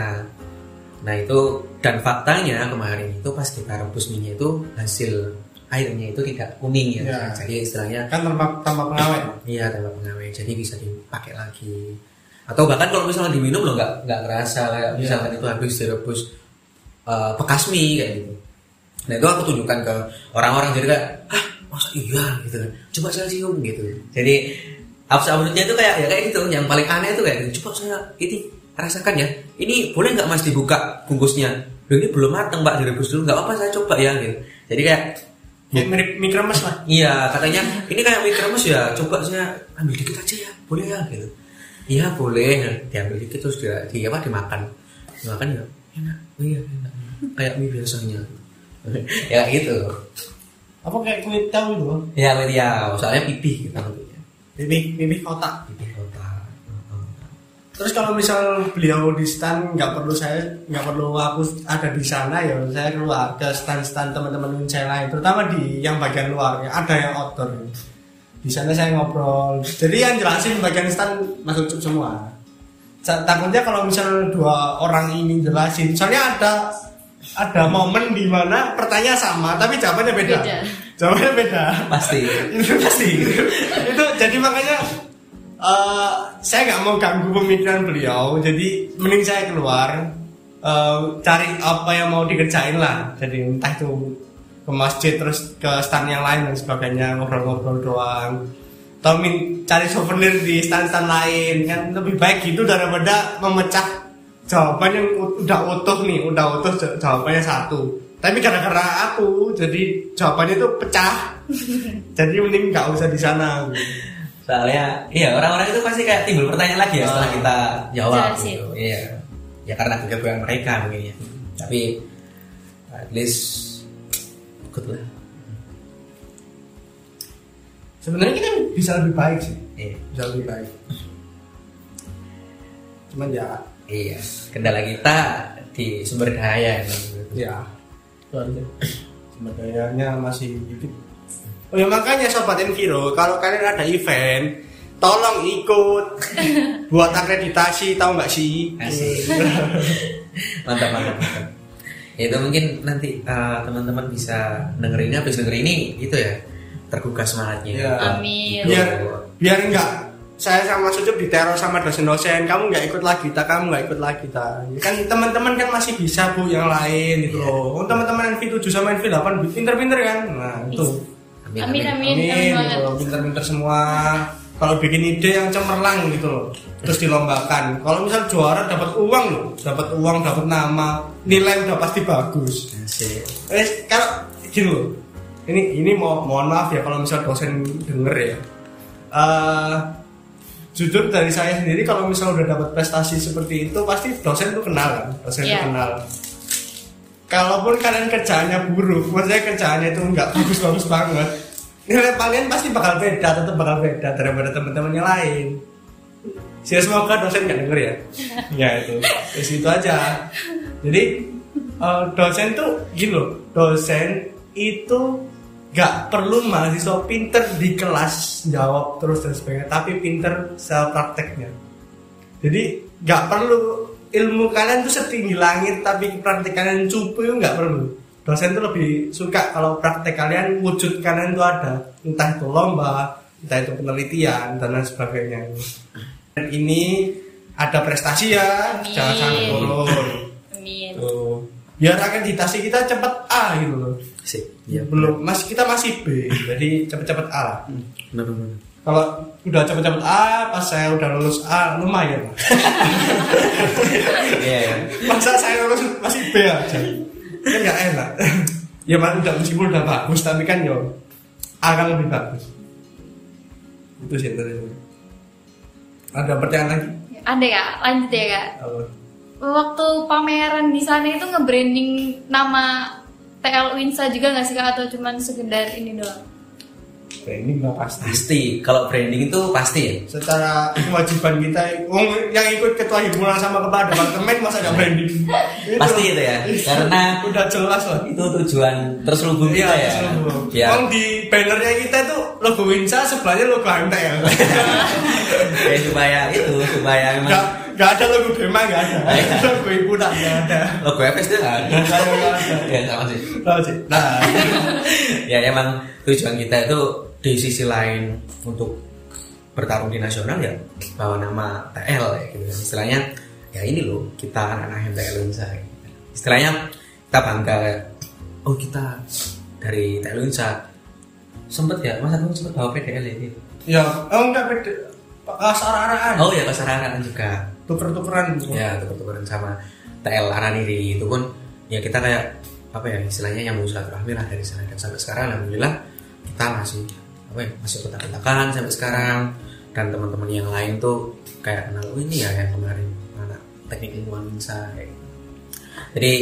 nah itu dan faktanya kemarin itu pas kita rebus minyak itu hasil airnya itu tidak kuning ya, Ya. jadi istilahnya kan tanpa tanpa pengawet Iya tanpa pengawet, jadi bisa dipakai lagi. Atau bahkan kalau misalnya diminum loh nggak nggak kerasa kayak Iya. misalkan itu habis direbus eh, bekas mie kayak gitu. Nah itu aku tunjukkan ke orang-orang jadi kayak, ah masa iya gitu kan, coba saya cium gitu. Jadi absolutnya itu kayak ya kayak gitu. Yang paling aneh itu kayak, coba saya ini rasakan ya. Ini boleh nggak mas dibuka bungkusnya? Loh, ini belum matang mbak direbus dulu nggak apa-apa saya coba ya gitu. Jadi kayak Ya, mirip mie kremes lah Iya, katanya ini kayak mie kremes ya. Coba saya ambil dikit aja ya, boleh ya gitu. Iya boleh, Nah, diambil dikit terus dia, di apa dimakan. Dimakan ya enak, oh, iya enak. Kayak mie biasanya. Ya gitu. apa kayak kulit tahu itu? Ya ya, soalnya pipih kita bentuknya. pipih pipih kotak Pipih kota. terus kalau misal beliau di stand nggak perlu saya nggak perlu aku ada di sana ya saya keluar ke stand-stand teman-teman saya lain terutama di yang bagian luar ya ada yang outdoor di sana saya ngobrol jadi yang jelasin bagian stand masuk semua takutnya kalau misal dua orang ini jelasin soalnya ada ada momen di mana pertanyaan sama tapi jawabannya beda, Beda. jawabannya beda. Pasti. itu pasti. Itu jadi makanya eh, saya nggak mau ganggu pemikiran beliau. Jadi mending saya keluar eh, cari apa yang mau dikerjain lah. Jadi entah itu ke masjid terus ke stand yang lain dan sebagainya ngobrol-ngobrol doang. Atau min- cari souvenir di stand-stand lain. Kan lebih baik gitu daripada memecah jawaban yang udah utuh nih udah utuh ja- jawabannya satu tapi gara-gara aku jadi jawabannya itu pecah jadi mending nggak usah di sana Soalnya iya orang-orang itu pasti kayak timbul pertanyaan lagi ya setelah Ah. kita jawab Jelasin. gitu. Iya. Ya karena kegabuan mereka mungkin ya. Tapi at least good lah. sebenarnya kita bisa lebih baik sih Iya. bisa lebih baik cuman ya Iya, kendala kita di sumber daya. ya sumber dayanya masih dikit oh ya makanya sobat Enviro kalau kalian ada event tolong ikut buat akreditasi tahu nggak sih Asik. mantap mantap mantap Ya, itu mungkin nanti uh, teman-teman bisa dengerin habis denger ini gitu ya tergugah semangatnya Iya. Amin. Gitu. biar biar enggak saya sama Sucup diteror sama dosen-dosen. Kamu nggak ikut lagi tak? Kamu nggak ikut lagi tak? Kan teman-teman kan masih bisa bu yang lain gitu loh. Oh, teman-teman NV 7 sama NV 8 pinter-pinter kan? Nah itu. Amin amin amin, amin. Banget. gitu pinter-pinter semua. Kalau bikin ide yang cemerlang gitu loh. Terus dilombakan. Kalau misal juara dapat uang loh. Dapat uang dapat nama. Nilai udah pasti bagus. Asik. Eh, kalau gini loh, ini ini mau mohon maaf ya kalau misal dosen denger ya. Eh, jujur dari saya sendiri kalau misal udah dapat prestasi seperti itu pasti dosen tuh kenal kan, dosen tuh Iya. kenal. Kalaupun kalian kerjaannya buruk, maksudnya kerjaannya itu nggak bagus-bagus banget, nilai kalian pasti bakal beda, tetap bakal beda daripada teman-teman yang lain. Saya semoga dosen nggak denger ya. ya itu, di situ aja. Jadi eh, dosen tuh gini loh, dosen itu nggak perlu mahasiswa pinter di kelas jawab terus dan sebagainya, tapi pinter self prakteknya. Jadi nggak perlu ilmu kalian tuh setinggi langit tapi praktek kalian cupu itu nggak perlu. Dosen tuh lebih suka kalau praktek kalian wujud kalian tuh ada, entah itu lomba, entah itu penelitian dan lain sebagainya. Dan ini ada prestasi ya, Amin. jangan turun. Amin. Tuh. Biar akreditasi kita cepet A gitu loh. Asik. Iya. Belum, mas kita masih B, jadi cepet-cepet A lah. Benar benar. Kalau udah cepet-cepet A, pas saya udah lulus A, lumayan. Iya. iya. Masa saya lulus masih B aja, kan nggak enak. ya mas udah meskipun udah bagus, tapi kan yo A kan lebih bagus. Itu sih dari saya. Ada pertanyaan lagi? Ada ya, lanjut ya kak. Apa? Waktu pameran di sana itu nge-branding nama TL Winsa juga nggak sih kak atau cuman sekedar ini doang? Training nggak pasti. Pasti. Kalau branding itu pasti ya. secara kewajiban kita yang ikut ketua himpunan sama kepala departemen masa nggak branding Pasti itu ya. Karena udah jelas lah itu tujuan terselubung kita ya. Ya. Wong di bannernya kita itu logo Winsa sebelahnya logo MTL ya supaya itu supaya nggak memang nggak ada logo Bema nggak ada Iya. logo himpunan nggak ada logo kan. Nggak ada, nggak ada. ya sama sih. Tahu sih? nah ya emang tujuan kita itu di sisi lain untuk bertarung di nasional ya bawa nama TL ya gitu istilahnya ya ini loh kita anak-anak MTL Unsa gitu. istilahnya kita bangga oh kita dari TL Unsa sempet ya masa kamu sempet bawa PDL ya ya oh enggak beda kasar-araan oh ya kesaranan juga. Tuker-tukeran. Ya tuker-tukeran sama TL Araniri itu pun ya kita kayak apa ya istilahnya yang silaturahmi lah dari sana. Dan sampai sekarang alhamdulillah kita masih apa ya masih kontak-kontakan sampai sekarang. Dan teman-teman yang lain tuh kayak kenal oh ini ya yang kemarin anak teknik lingkungan kayak gitu. jadi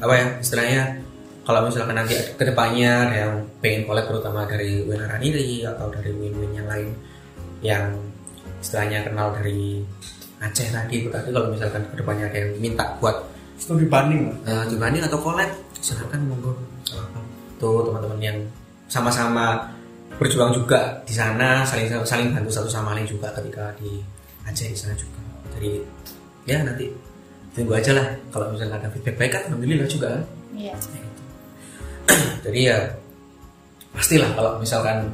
apa ya istilahnya kalau misalkan nanti ke depannya ada yang pengen collab terutama dari Win Araniri atau dari Win-Win yang lain yang istilahnya kenal dari Aceh tadi itu tadi kalau misalkan ke depannya ada yang minta buat studi banding uh, dibanding atau collab silakan monggo. Tuh teman-teman yang sama-sama berjuang juga di sana saling saling bantu satu sama lain juga ketika di Aceh di sana juga. Jadi ya nanti tunggu aja lah. Kalau misalnya ada feedback baik kan alhamdulillah juga kan? Iya. jadi ya pastilah kalau misalkan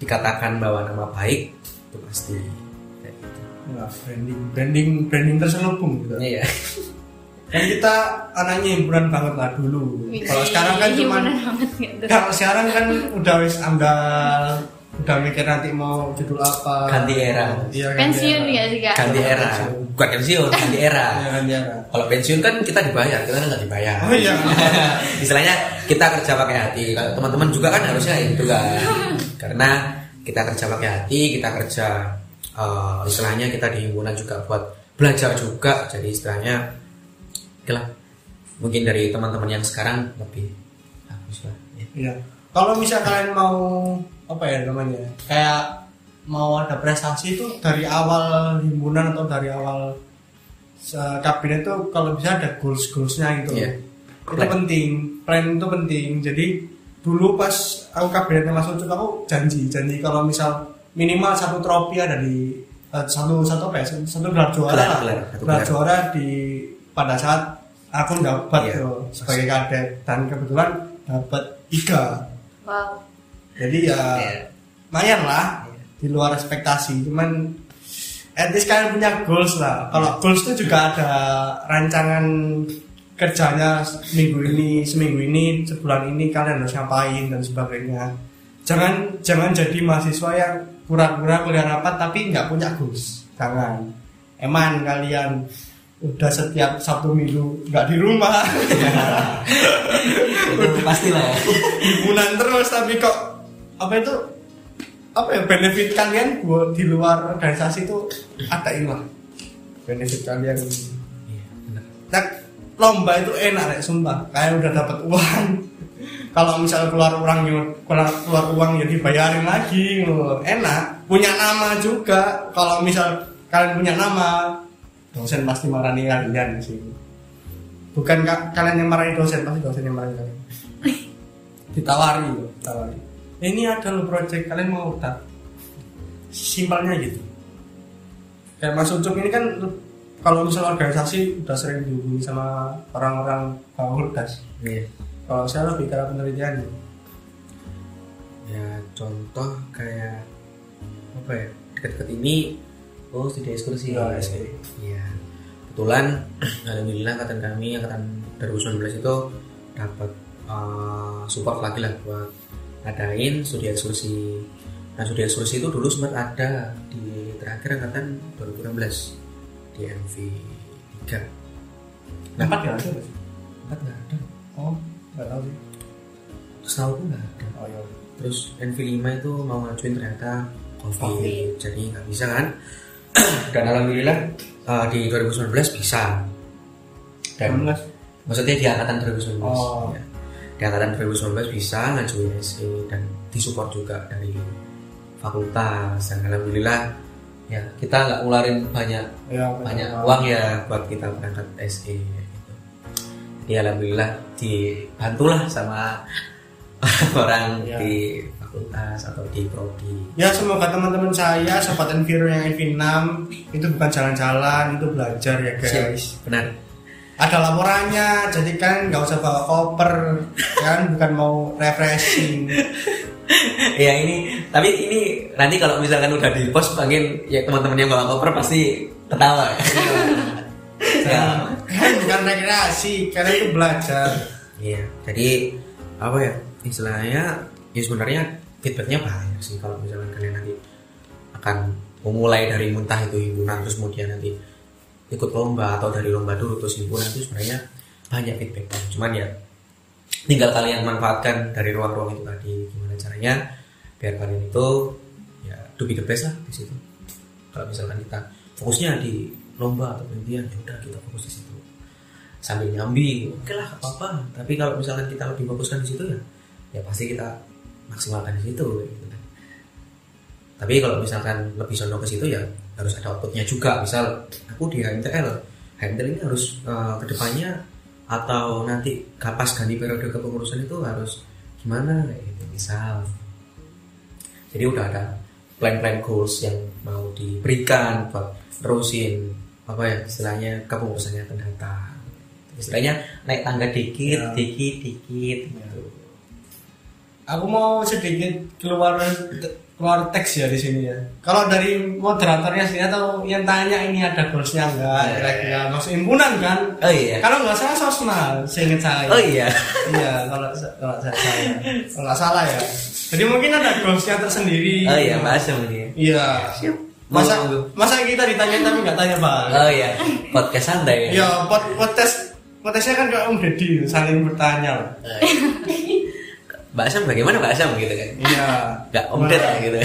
dikatakan bahwa nama baik itu pasti kayak gitu. Nah, branding branding branding terselubung gitu. Iya. kan kita anaknya himpunan banget lah dulu. Kalau sekarang kan cuma gitu. kalau sekarang kan udah wis amdal udah mikir nanti mau judul apa. Ganti era. iya, Pensiun ya sih kak? ganti era. Bukan pensiun ganti era. Iya, ganti era. Kalau pensiun kan kita dibayar kita kan nggak dibayar. Oh iya. Istilahnya kita kerja pakai hati. Kalau teman-teman juga kan harusnya itu kan karena kita kerja pakai hati kita kerja eh, istilahnya kita di himpunan juga buat belajar juga jadi istilahnya oke lah mungkin dari teman-teman yang sekarang lebih bagus lah ya. Iya. Kalau misal kalian mau apa ya namanya? Kayak mau ada prestasi itu dari awal himpunan atau dari awal kabinet itu kalau bisa ada goals goalsnya gitu. Iya. Itu Plan. penting. Plan itu penting. Jadi dulu pas aku kabinetnya masuk itu aku janji janji kalau misal minimal satu trofi ada di eh, satu satu apa ya satu, gelar juara Gelar, juara di pada saat aku dapat Iya. sebagai kadet dan kebetulan dapat tiga Wow. jadi ya Iya. lumayan lah di luar ekspektasi cuman at least kalian punya goals lah kalau Iya. goals itu juga ada rancangan kerjanya minggu ini seminggu ini sebulan ini kalian harus ngapain dan sebagainya. Jangan jangan jadi mahasiswa yang pura-pura kuliah rapat tapi nggak punya goals. Jangan. Eman kalian. Udah setiap sabtu minggu nggak di rumah. Itu pastilah ya. Himpunan terus tapi kok apa itu? Apa ya benefit kalian buat di luar organisasi itu ada lah benefit kalian. Iya, benar. nah, lomba itu enak rek sumpah. Kayak udah dapat uang. Kalau misal keluar uang keluar, keluar uang ya dibayarin lagi loh. enak. Punya nama juga. Kalau misal kalian punya nama dosen pasti marahin kalian sih bukan ka- kalian yang marahin dosen pasti dosen yang marahin kalian. Ditawari loh ditawari. Ini ada loh project kalian mau tak simpelnya gitu. Kayak Mas Ucup ini kan kalau misal organisasi udah sering dihubungi sama orang-orang fakultas Iya. kalau saya lebih ke arah penelitian. Ya contoh kayak apa ya dekat-dekat ini oh studi ekskursi Ya, iya kebetulan alhamdulillah angkatan kami angkatan 2019 itu dapat uh, support lagi lah buat ngadain studi ekskursi. Nah studi ekskursi itu dulu sempat ada di terakhir angkatan 2016 di MV 3 nah empat ya ada nggak sih? empat nggak ada oh nggak tahu sih setahu aku nggak ada oh iya Terus NV5 itu mau ngajuin ternyata COVID, Covid. jadi nggak bisa kan? Dan alhamdulillah uh, di 2019 bisa. Dan 19 maksudnya di angkatan 2019. Oh. ya. Di angkatan 2019 bisa ngajuin SE dan disupport juga dari fakultas. Dan alhamdulillah ya kita nggak ngeluarin banyak ya banyak betul. uang ya buat kita berangkat SE gitu. Jadi alhamdulillah dibantulah sama orang Ya. di fakultas atau di prodi. ya semoga teman-teman saya sobat Enviro yang NV6 itu bukan jalan-jalan itu belajar ya guys Benar. ada laporannya jadi kan nggak usah bawa koper kan bukan mau refreshing ya ini tapi ini nanti kalau misalkan udah di post pengen ya teman-teman yang bawa koper pasti ketawa. ya. kan bukan rekreasi karena itu belajar Iya. Jadi apa ya istilahnya ya sebenarnya feedbacknya banyak sih kalau misalkan kalian nanti akan memulai dari muntah itu himpunan terus kemudian nanti ikut lomba atau dari lomba dulu terus himpunan itu sebenarnya banyak feedbacknya cuman ya tinggal kalian manfaatkan dari ruang-ruang itu tadi gimana caranya biar kalian itu ya do be the best lah di situ. Kalau misalkan kita fokusnya di lomba atau penelitian ya udah kita fokus di situ. Sambil nyambi oke lah apa apa tapi kalau misalkan kita lebih fokuskan di situ ya ya pasti kita maksimalkan di situ gitu kan. tapi kalau misalkan lebih condong ke situ ya harus ada outputnya juga. Misal aku di HMTL HMTL ini harus eh, ke depannya atau nanti kapas ganti periode kepengurusan itu harus gimana gitu misal jadi udah ada plan-plan goals yang mau diberikan buat terusin apa ya istilahnya kepengurusannya akan datang istilahnya naik tangga dikit Ya. dikit dikit gitu. aku mau sedikit keluar keluar teks ya di sini ya. Kalau dari moderatornya sih atau yang tanya ini ada goalsnya enggak Ya. kira-kira maksud himpunan kan? Oh iya. Kalau nggak salah sosmal seingat saya. Oh iya. Iya kalau kalau saya saya kalau nggak salah ya. Jadi mungkin ada goalsnya tersendiri. Oh iya bahasa ini iya. Masa masa kita ditanya tapi nggak tanya bang oh iya. Podcast santai ya. Ya pot potes potesnya kan kayak Om Deddy saling bertanya. Loh. Mbak Asam bagaimana Mbak Asam gitu kan. Iya. Nggak omdet Wah. gitu.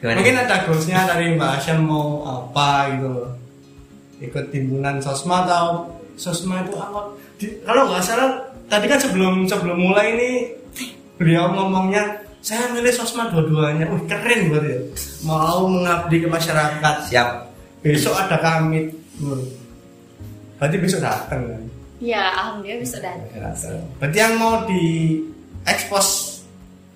Gimana? mungkin ada goalsnya dari Mbak Asyam mau apa gitu loh. Ikut timbunan sosma atau sosma itu apa? Di- kalau nggak salah tadi kan sebelum sebelum mulai ini beliau ngomongnya saya milih sosma dua-duanya. Wih keren banget ya. Mau mengabdi ke masyarakat. Siap. Besok ada kamit Hmm. berarti besok datang kan Ya, alhamdulillah bisa datang. berarti yang mau di expose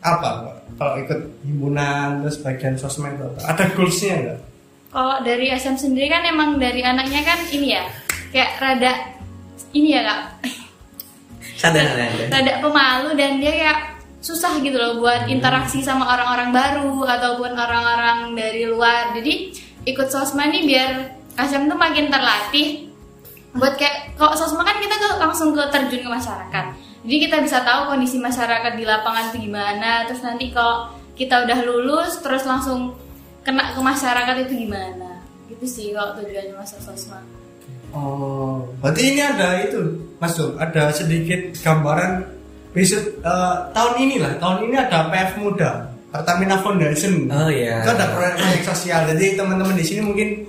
apa Pak? kalau ikut himpunan terus bagian sosmed atau apa? ada goalsnya nggak Kalau dari SM sendiri kan emang dari anaknya kan ini ya, kayak rada ini ya kak, sadar sadar rada pemalu dan dia kayak susah gitu loh buat interaksi sama orang-orang baru ataupun orang-orang dari luar. Jadi ikut sosmed nih biar SM tuh makin terlatih buat kayak kalau sosmed kan kita ke- langsung ke terjun ke masyarakat. Jadi kita bisa tahu kondisi masyarakat di lapangan itu gimana. Terus nanti kalau kita udah lulus terus langsung kena ke masyarakat itu gimana. Gitu sih kalau tujuannya masuk sosmed. oh berarti ini ada itu masuk ada sedikit gambaran besok eh, tahun ini lah tahun ini ada PF muda Pertamina Foundation Oh, iya. itu ada proyek-proyek sosial jadi teman-teman di sini mungkin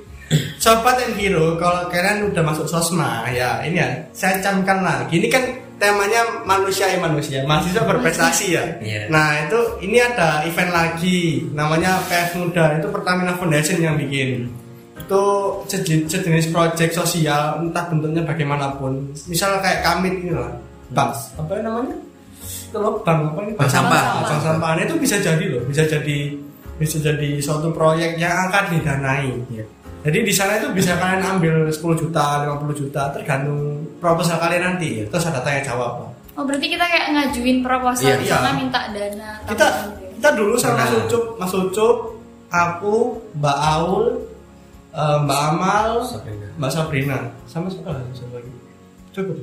Sobat Enviro, kalau kalian udah masuk sosma, ya ini ya, saya camkan lagi. Ini kan temanya manusia ya manusia, mahasiswa berprestasi ya. Iya. Nah itu ini ada event lagi, namanya PF Muda, itu Pertamina Foundation yang bikin. Itu sejenis, sejenis project sosial, entah bentuknya bagaimanapun. Misal kayak kami ini lah, bang, apa namanya? Itu loh, bang apa ini? Bank sampah. Bank sampah. Nah, itu bisa jadi loh, bisa jadi bisa jadi suatu proyek yang akan didanai. Iya. Jadi di sana itu bisa kalian ambil 10 juta, 50 juta tergantung proposal kalian nanti. Terus ada tanya jawab. Oh berarti kita kayak ngajuin proposal Iya, di iya. sana minta dana. Kita gitu ya? kita dulu sama Mas Pernah. Ucup, Mas Ucup, aku, Mbak Aul, eh, Mbak Amal, Sabrina. Mbak Sabrina, sama siapa lagi? Siapa lagi? Cukup.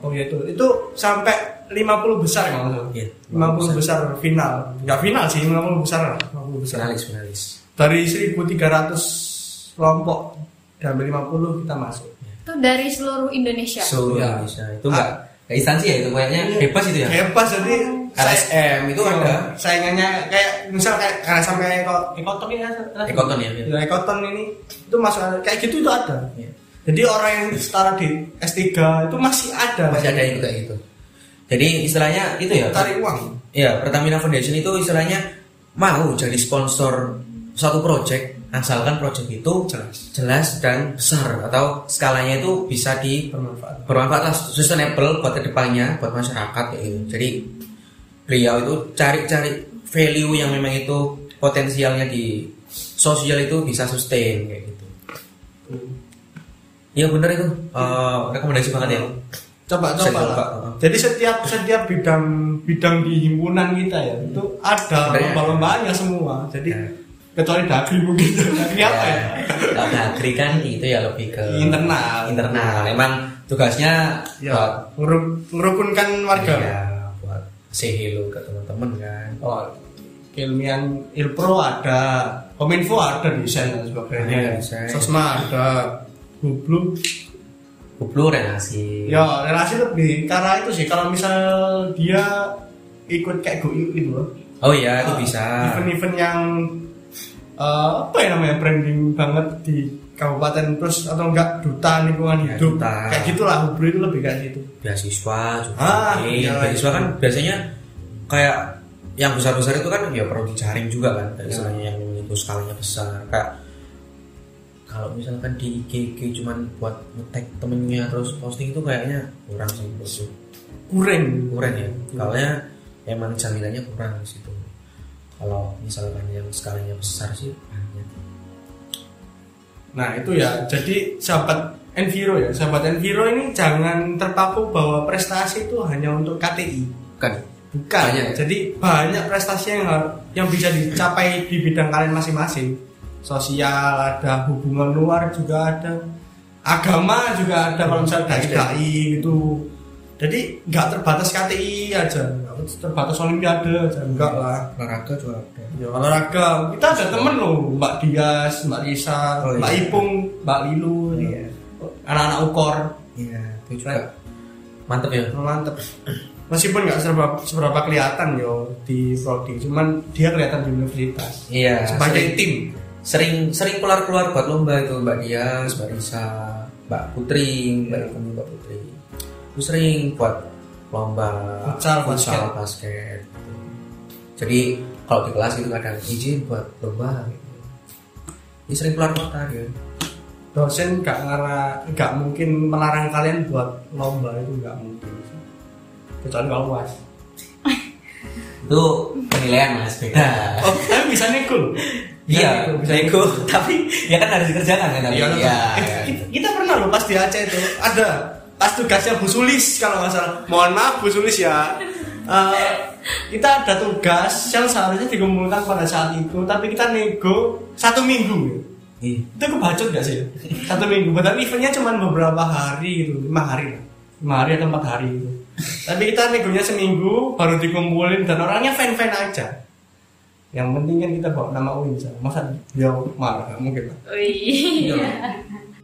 Oh iya itu, itu sampai 50 besar kalau salah. Iya, 50 besar final. Enggak final sih, 50 besar lah. 50 besar. finalis finalis Dari 1300 kelompok diambil 50 kita masuk. Itu dari seluruh Indonesia. seluruh Iya. Indonesia itu enggak kayak instansi ya itu kayaknya bebas itu ya Bebas jadi LSM itu Iya, ada saingannya kayak misal kayak karena sampai eko, ekoton ini ada. Ekoton ya, Ya, ekoton ini itu masuk kayak gitu itu ada. Iya. Jadi orang yang setara di S3 itu masih ada. masih ada yang kayak gitu jadi istilahnya itu ya tarik uang. ya Pertamina Foundation itu istilahnya mau jadi sponsor suatu project asalkan project itu Jelas. jelas dan besar atau skalanya itu bisa di Bermanfaat. bermanfaat lah sustainable buat ke depannya buat masyarakat kayak gitu jadi beliau itu cari-cari value yang memang itu potensialnya di sosial itu bisa sustain kayak gitu Iya bener itu Eh, rekomendasi banget ya Coba Saya coba. lah. Jadi setiap setiap bidang bidang di himpunan kita ya itu ada ya? lomba-lombanya semua. Jadi Ya. Kecuali dagri mungkin dagri apa ya? Kalau Dagri kan itu ya lebih ke Internal. internal emang tugasnya Ya, buat ngerukunkan warga. ya, buat say hello ke teman-teman kan Oh, keilmian ilpro ada, kominfo ada desain dan sebagainya, desain. sosma ada, hublu. Kuplu relasi Ya relasi lebih karena itu sih kalau misal dia ikut kayak go itu loh. oh iya itu Ah, bisa Event-event yang eh, apa ya namanya branding banget di kabupaten terus atau enggak duta lingkungan Ya, hidup duta. kayak gitulah hublu itu lebih kayak gitu. beasiswa juga Ah, iya, beasiswa iya. kan biasanya kayak yang besar-besar itu kan ya perlu dijaring juga kan kayak Ya. istilahnya yang itu skalanya besar kayak kalau misalkan di IG cuman buat nge-tag temennya terus posting itu kayaknya kurang sih. Kurang. kurang ya soalnya emang jaminannya kurang di situ kalau misalkan yang skalanya besar sih banyak Nah itu ya, jadi sahabat Enviro ya, sahabat Enviro ini jangan terpaku bahwa prestasi itu hanya untuk KTI, kan bukan. Banyak. Jadi banyak prestasi yang yang bisa dicapai di bidang kalian masing-masing. Sosial ada, hubungan luar juga ada, agama juga ada kalau misalnya dari dai itu. Jadi nggak terbatas KTI aja, nggak terbatas Olimpiade aja, enggak lah. olahraga juga ada Ya olahraga, kita ada temen loh, Mbak Dias, Mbak Risa, Oh, Mbak iya. Ipung, Mbak Lilu, Iya. anak-anak ukor, iya itu juga mantep ya mantep. Meskipun nggak seberapa, seberapa kelihatan yo di prodi, cuman dia kelihatan di universitas iya sebagai sering- tim. sering sering keluar keluar buat lomba itu mbak Dias mbak Risa mbak Putri mbak Iya. Ipung mbak Putri itu sering buat lomba Futsal, futsal basket gitu. jadi kalau di kelas itu kadang izin buat lomba gitu. Ini sering keluar kota ya Dosen nggak ngarah, nggak mungkin melarang kalian buat lomba itu nggak mungkin. Kecuali kalau uas. itu penilaian mas beda Oh, tapi bisa loh. Bisa iya nego, bisa nego tapi ya kan harus dikerjakan kan tapi Iya, ya, eh, ya. kita, kita pernah loh pas di Aceh itu ada pas tugasnya Bu Sulis kalau nggak salah. Mohon maaf Bu Sulis ya. Eh, kita ada tugas yang seharusnya dikumpulkan pada saat itu, tapi kita nego satu minggu. Iya. Itu kebacut gak sih? Satu minggu. Padahal eventnya cuma beberapa hari gitu, lima hari lah. Lima hari atau empat hari gitu. Tapi kita negonya seminggu, baru dikumpulin dan orangnya fan-fan aja. Yang penting kan kita bawa nama Unsa. Masa dia marah? Nggak mungkin lah. Wih.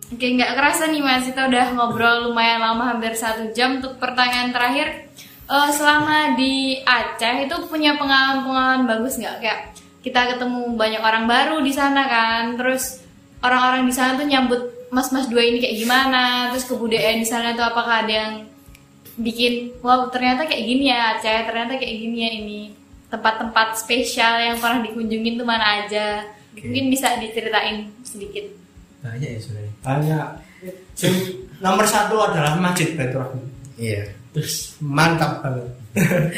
Oke, nggak kerasa nih Mas, kita udah ngobrol lumayan lama, hampir satu jam. Untuk pertanyaan terakhir, eh, selama di Aceh itu punya pengalaman-pengalaman bagus nggak? Kayak kita ketemu banyak orang baru di sana kan, terus orang-orang di sana tuh nyambut mas-mas dua ini kayak gimana, terus kebudayaan di sana tuh apakah ada yang bikin, wow ternyata kayak gini ya Aceh, ternyata kayak gini ya ini tempat-tempat spesial yang pernah dikunjungin tuh mana aja? Mungkin bisa diceritain sedikit. banyak ya sebenarnya Sing- nomor satu adalah Masjid Baitur Rahman. iya Terus mantap banget.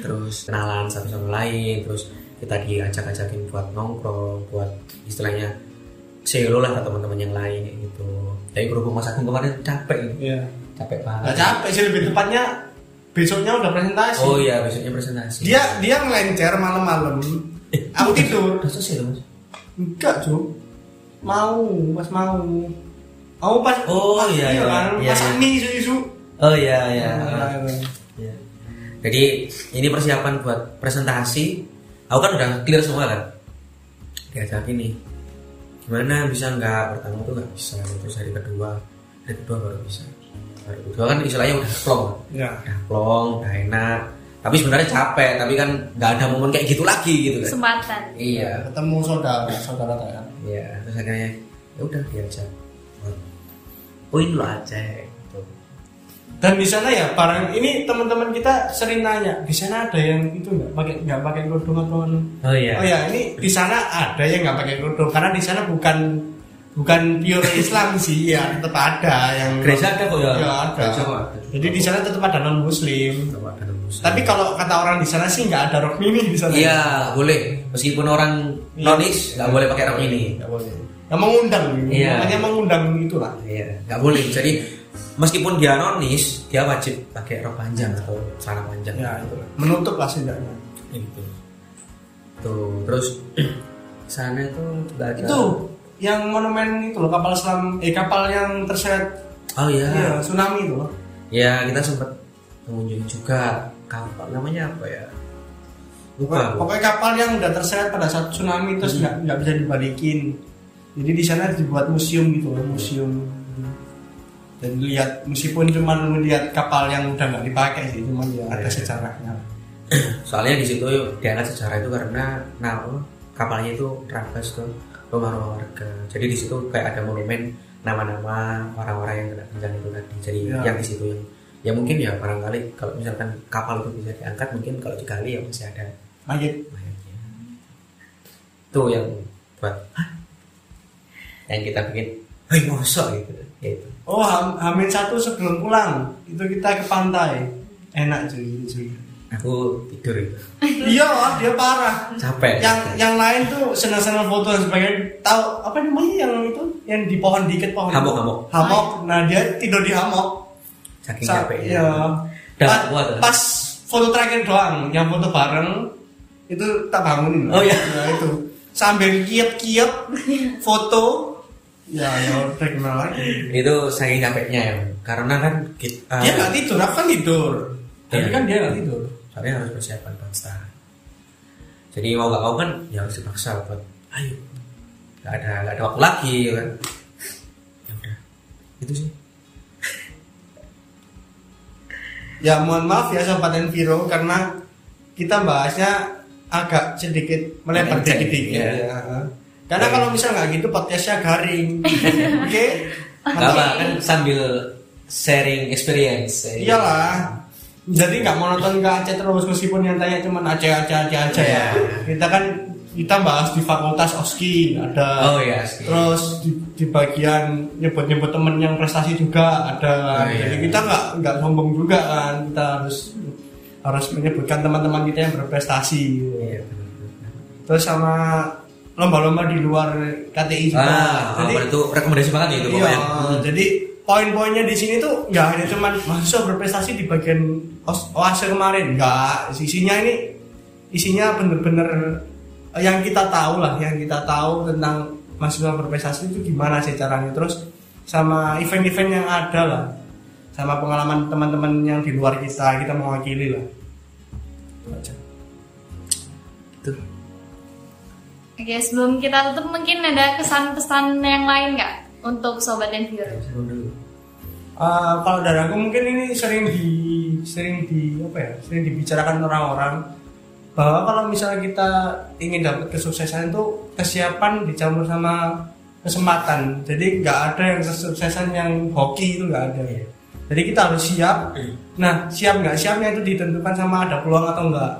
terus kenalan satu sama lain terus kita diajak-ajakin buat nongkrong buat istilahnya selo lah ke teman-teman yang lain gitu tapi berhubung mas Agung kemarin capek Iya. capek Gak banget capek sih lebih tepatnya besoknya udah presentasi. oh iya besoknya presentasi Dia dia ngelencer malam-malam. Aku tidur. selesai loh mas Enggak, Cuk. Mau, pas mau. Aku pas Oh, pas- iya, iya. kan, Iya, pas iya. mie isu-isu. oh iya iya Nah, Iya. jadi ini persiapan buat presentasi aku kan udah clear semua kan diajakin nih gimana bisa nggak pertama tuh nggak bisa terus hari kedua hari kedua baru bisa hari kedua kan istilahnya udah plong Ya. udah plong udah enak tapi sebenarnya capek tapi kan nggak ada momen kayak gitu lagi gitu kan Kesempatan. iya Ketemu saudara, saudara kan. Iya terus akhirnya ya udah diajak ini lo Aceh gitu. Dan di sana ya barang ini teman-teman kita sering nanya, di sana ada yang itu nggak pakai nggak pakai kerudung atau oh iya Oh ya, ini di sana ada yang nggak pakai kerudung karena di sana bukan bukan pure Islam sih ya, tetap ada yang gereja ada kok ya Ya, ada. Gereja ada. Jadi di sana tetap ada non Muslim. Tetap ada. Tapi kalau kata orang di sana sih nggak ada rok mini di sana. Iya, boleh. Meskipun orang Iya. nonis nggak boleh pakai rok ini. Nggak boleh. Yang mengundang, Iya. makanya mengundang itulah. Iya, nggak boleh. Jadi meskipun dia nonis, dia wajib pakai rok panjang atau celana panjang. Ya itulah. Menutup lah setidaknya. Gitu. Tuh, terus sana itu nggak ada. Itu yang monumen itu loh kapal selam eh kapal yang terseret Oh iya. iya, tsunami itu loh. Ya kita sempat mengunjungi juga kapal namanya apa ya? Lupa. Pokoknya, kapal yang udah terseret pada saat tsunami terus Hmm. nggak nggak bisa dibalikin. Jadi di sana dibuat museum gitu loh, museum. Dan lihat meskipun cuma melihat kapal yang udah nggak dipakai sih, cuma ya ada Iya. sejarahnya. Soalnya di situ diangkat sejarah itu karena nah kapalnya itu terabas ke rumah-rumah warga. Jadi di situ kayak ada monumen nama-nama orang-orang yang kena bencana itu tadi. Jadi Ya. yang di situ yang ya mungkin ya barangkali kalau misalkan kapal itu bisa diangkat mungkin kalau digali ya masih ada Mayat. mayatnya. Itu yang buat "Hah? yang kita bikin, hei mosok gitu, ya itu. Oh, ham, Hamin satu sebelum pulang itu kita ke pantai. Enak cuy, cuy. Aku tidur itu, iya, dia parah. capek. Yang yang lain tuh senang-senang foto dan sebagainya. Tahu apa namanya yang itu? Yang di pohon dikit pohon. Hamok, hamok. Hamok. Nah, dia tidur di hamok. Saking Sa- capeknya. Iya. Dah, Pas, kuat, ya? pas foto terakhir doang, yang foto bareng itu tak bangunin. Oh, iya. Nah, itu sambil kiep-kiep foto. Ya, ya gimana lagi. itu saking capeknya ya karena kan kita Dia nggak tidur, aku kan tidur. Tapi Iya. kan dia nggak tidur. soalnya harus persiapan bangsa jadi mau nggak mau kan ya harus dipaksa buat ayo nggak ada nggak ada waktu lagi ya kan ya udah itu sih Ya mohon maaf ya Sobat Enviro karena kita bahasnya agak sedikit melebar dikit-dikit. ya. ya. Karena Oke. kalau misal nggak gitu podcastnya garing. Oke? nggak apa kan sambil sharing experience ya. Iyalah. Jadi nggak monoton ke Aceh terus meskipun yang tanya cuma Aceh Aceh Aceh Aceh ya. Kita kan kita bahas di fakultas oski ada. oh ya sih. Terus di, di bagian nyebut-nyebut temen yang prestasi juga ada. Oh, iya. Jadi kita nggak nggak sombong juga kan. Kita harus harus menyebutkan teman-teman kita yang berprestasi gitu. Iya, terus sama lomba-lomba di luar KTI juga Ah, jadi jadi itu rekomendasi banget nih itu iya. Hmm. jadi poin-poinnya di sini tuh nggak hanya cuman mahasiswa berprestasi di bagian os- oase kemarin nggak isinya ini isinya bener-bener yang kita tahu lah yang kita tahu tentang mahasiswa berprestasi itu gimana sih caranya terus sama event-event yang ada lah sama pengalaman teman-teman yang di luar kita kita mewakili lah Itu aja. Itu. Oke, sebelum kita tutup mungkin ada kesan-pesan yang lain nggak untuk sobat dan viewer? Uh, kalau dari aku mungkin ini sering di sering di apa ya sering dibicarakan orang-orang bahwa kalau misalnya kita ingin dapat kesuksesan itu kesiapan dicampur sama kesempatan. Jadi nggak ada yang kesuksesan yang hoki itu nggak ada. Ya jadi kita harus siap. Nah siap nggak siapnya itu ditentukan sama ada peluang atau enggak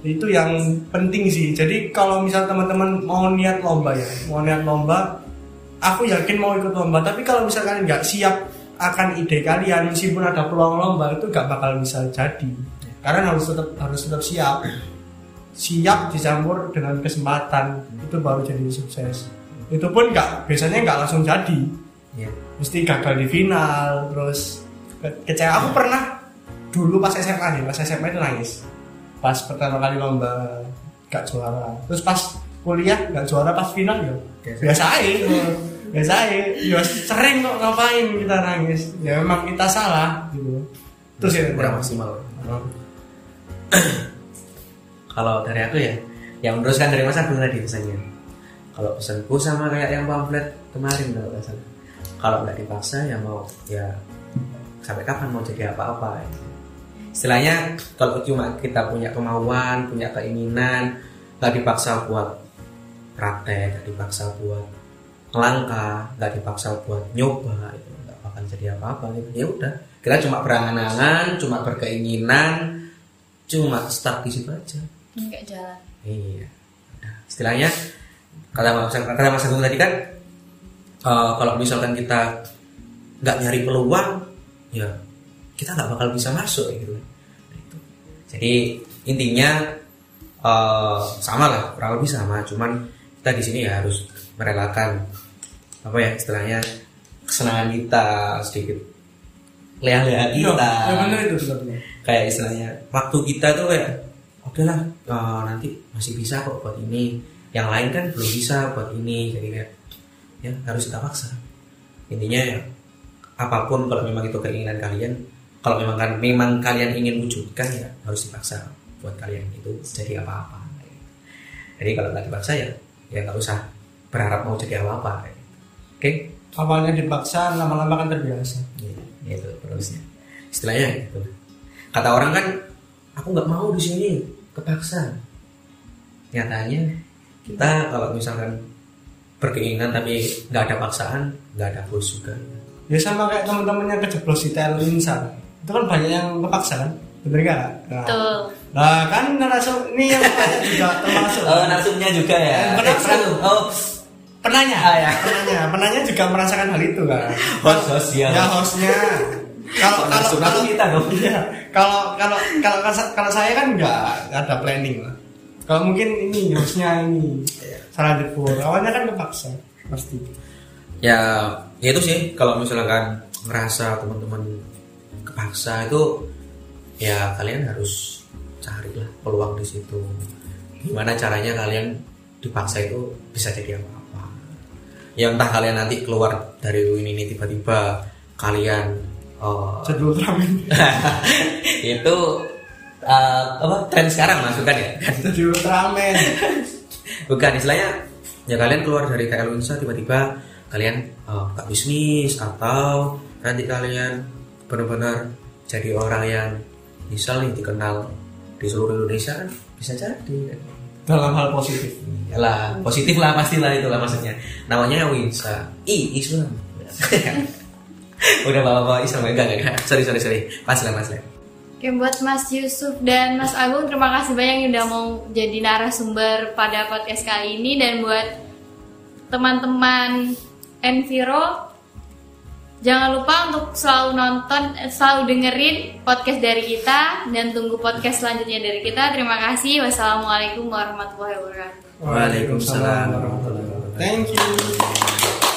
itu yang penting sih. Jadi kalau misal teman-teman mau niat lomba ya mau niat lomba aku yakin mau ikut lomba. Tapi kalau misalkan nggak siap akan ide kalian meskipun ada peluang lomba itu nggak bakal bisa jadi karena harus tetap harus tetap siap. Siap dicampur dengan kesempatan. Itu baru jadi sukses. Itu pun nggak biasanya nggak langsung jadi. Iya. mesti gagal di final terus ke- kecewa. Aku pernah dulu pas SMA nih pas SMA itu nangis. Pas pertama kali lomba gak juara. Terus pas kuliah gak juara pas final ya Biasa. biasa aja biasa aja. Ya sering kok ngapain kita nangis. Ya memang kita salah gitu. Terus ya kurang maksimal. Kalau dari aku ya, yang meneruskan dari Mas Agung tadi pesannya. Kalau pesanku sama kayak yang pamflet kemarin kalau nggak salah. Kalau nggak dipaksa ya mau ya sampai kapan mau jadi apa-apa. Istilahnya kalau cuma kita punya kemauan, punya keinginan, nggak dipaksa buat praktek, nggak dipaksa buat melangkah, nggak dipaksa buat nyoba, itu nggak bakal jadi apa-apa. Gitu. Ya udah, kita cuma berangan-angan, cuma berkeinginan, cuma start di situ aja. Nggak jalan. Iya. Nah, istilahnya kata Mas kata Mas Agung tadi kan eh, kalau misalkan kita nggak nyari peluang, ya kita nggak bakal bisa masuk gitu. Nah, itu. Jadi intinya eh, sama lah, kurang lebih sama. Cuman kita di sini ya harus merelakan apa ya istilahnya kesenangan kita sedikit leha-leha Iya, kita. Ya benar itu kayak istilahnya waktu kita tuh kayak oke lah eh, nanti masih bisa kok buat ini. Yang lain kan belum bisa buat ini. Jadi kayak ya harus kita paksa. Intinya ya apa pun kalau memang itu keinginan kalian kalau memang kan memang kalian ingin wujudkan ya harus dipaksa buat kalian itu jadi apa-apa. Jadi kalau nggak dipaksa ya ya nggak usah berharap mau jadi apa-apa. Oke? Awalnya dipaksa lama-lama kan terbiasa. Gitu, gitu terusnya. Istilahnya gitu. Kata orang kan, aku nggak mau di sini, kepaksa. Nyatanya kita kalau misalkan berkeinginan tapi nggak ada paksaan, nggak ada bos juga. ya sama kayak teman-temannya kejeblos di insan itu kan banyak yang kepaksa kan bener gak nah, Betul. nah kan narasum ini yang banyak juga termasuk Oh, nasumnya juga ya. Eh, pernah- nasum. Oh, penanya Ah, ya. penanya penanya juga merasakan hal itu kan Host, host, ya. ya hostnya kalau kalau kalau kita dong. Iya. kalau kalau kalau kalau saya kan nggak ada planning lah kalau mungkin ini hostnya ini salah jebur awalnya kan kepaksa pasti Ya, ya itu sih kalau misalkan ngerasa teman-teman kepaksa itu ya kalian harus carilah peluang di situ. Gimana caranya kalian dipaksa itu bisa jadi apa-apa. Ya entah kalian nanti keluar dari UIN ini tiba-tiba kalian eh, jadi Ultraman itu eh, apa tren sekarang mas bukan ya? jadi Ultraman Bukan istilahnya ya kalian keluar dari KL Unsa tiba-tiba kalian eh, buka bisnis atau nanti kalian benar-benar jadi orang yang misal nih dikenal di seluruh Indonesia kan bisa jadi. Dalam hal positif Yalah, positif lah pastilah itulah maksudnya. Namanya Winsa. I Islam. Udah bawa-bawa Islam enggak enggak. enggak. Sorry sorry sorry. Pas lah mas lah. Oke, buat Mas Yusuf dan Mas Agung, terima kasih banyak yang udah mau jadi narasumber pada podcast kali ini dan buat teman-teman Enviro, Jangan lupa untuk selalu nonton, eh, selalu dengerin podcast dari kita dan tunggu podcast selanjutnya dari kita. Terima kasih. Wassalamualaikum warahmatullahi wabarakatuh. Waalaikumsalam. warahmatullahi wabarakatuh. Thank you.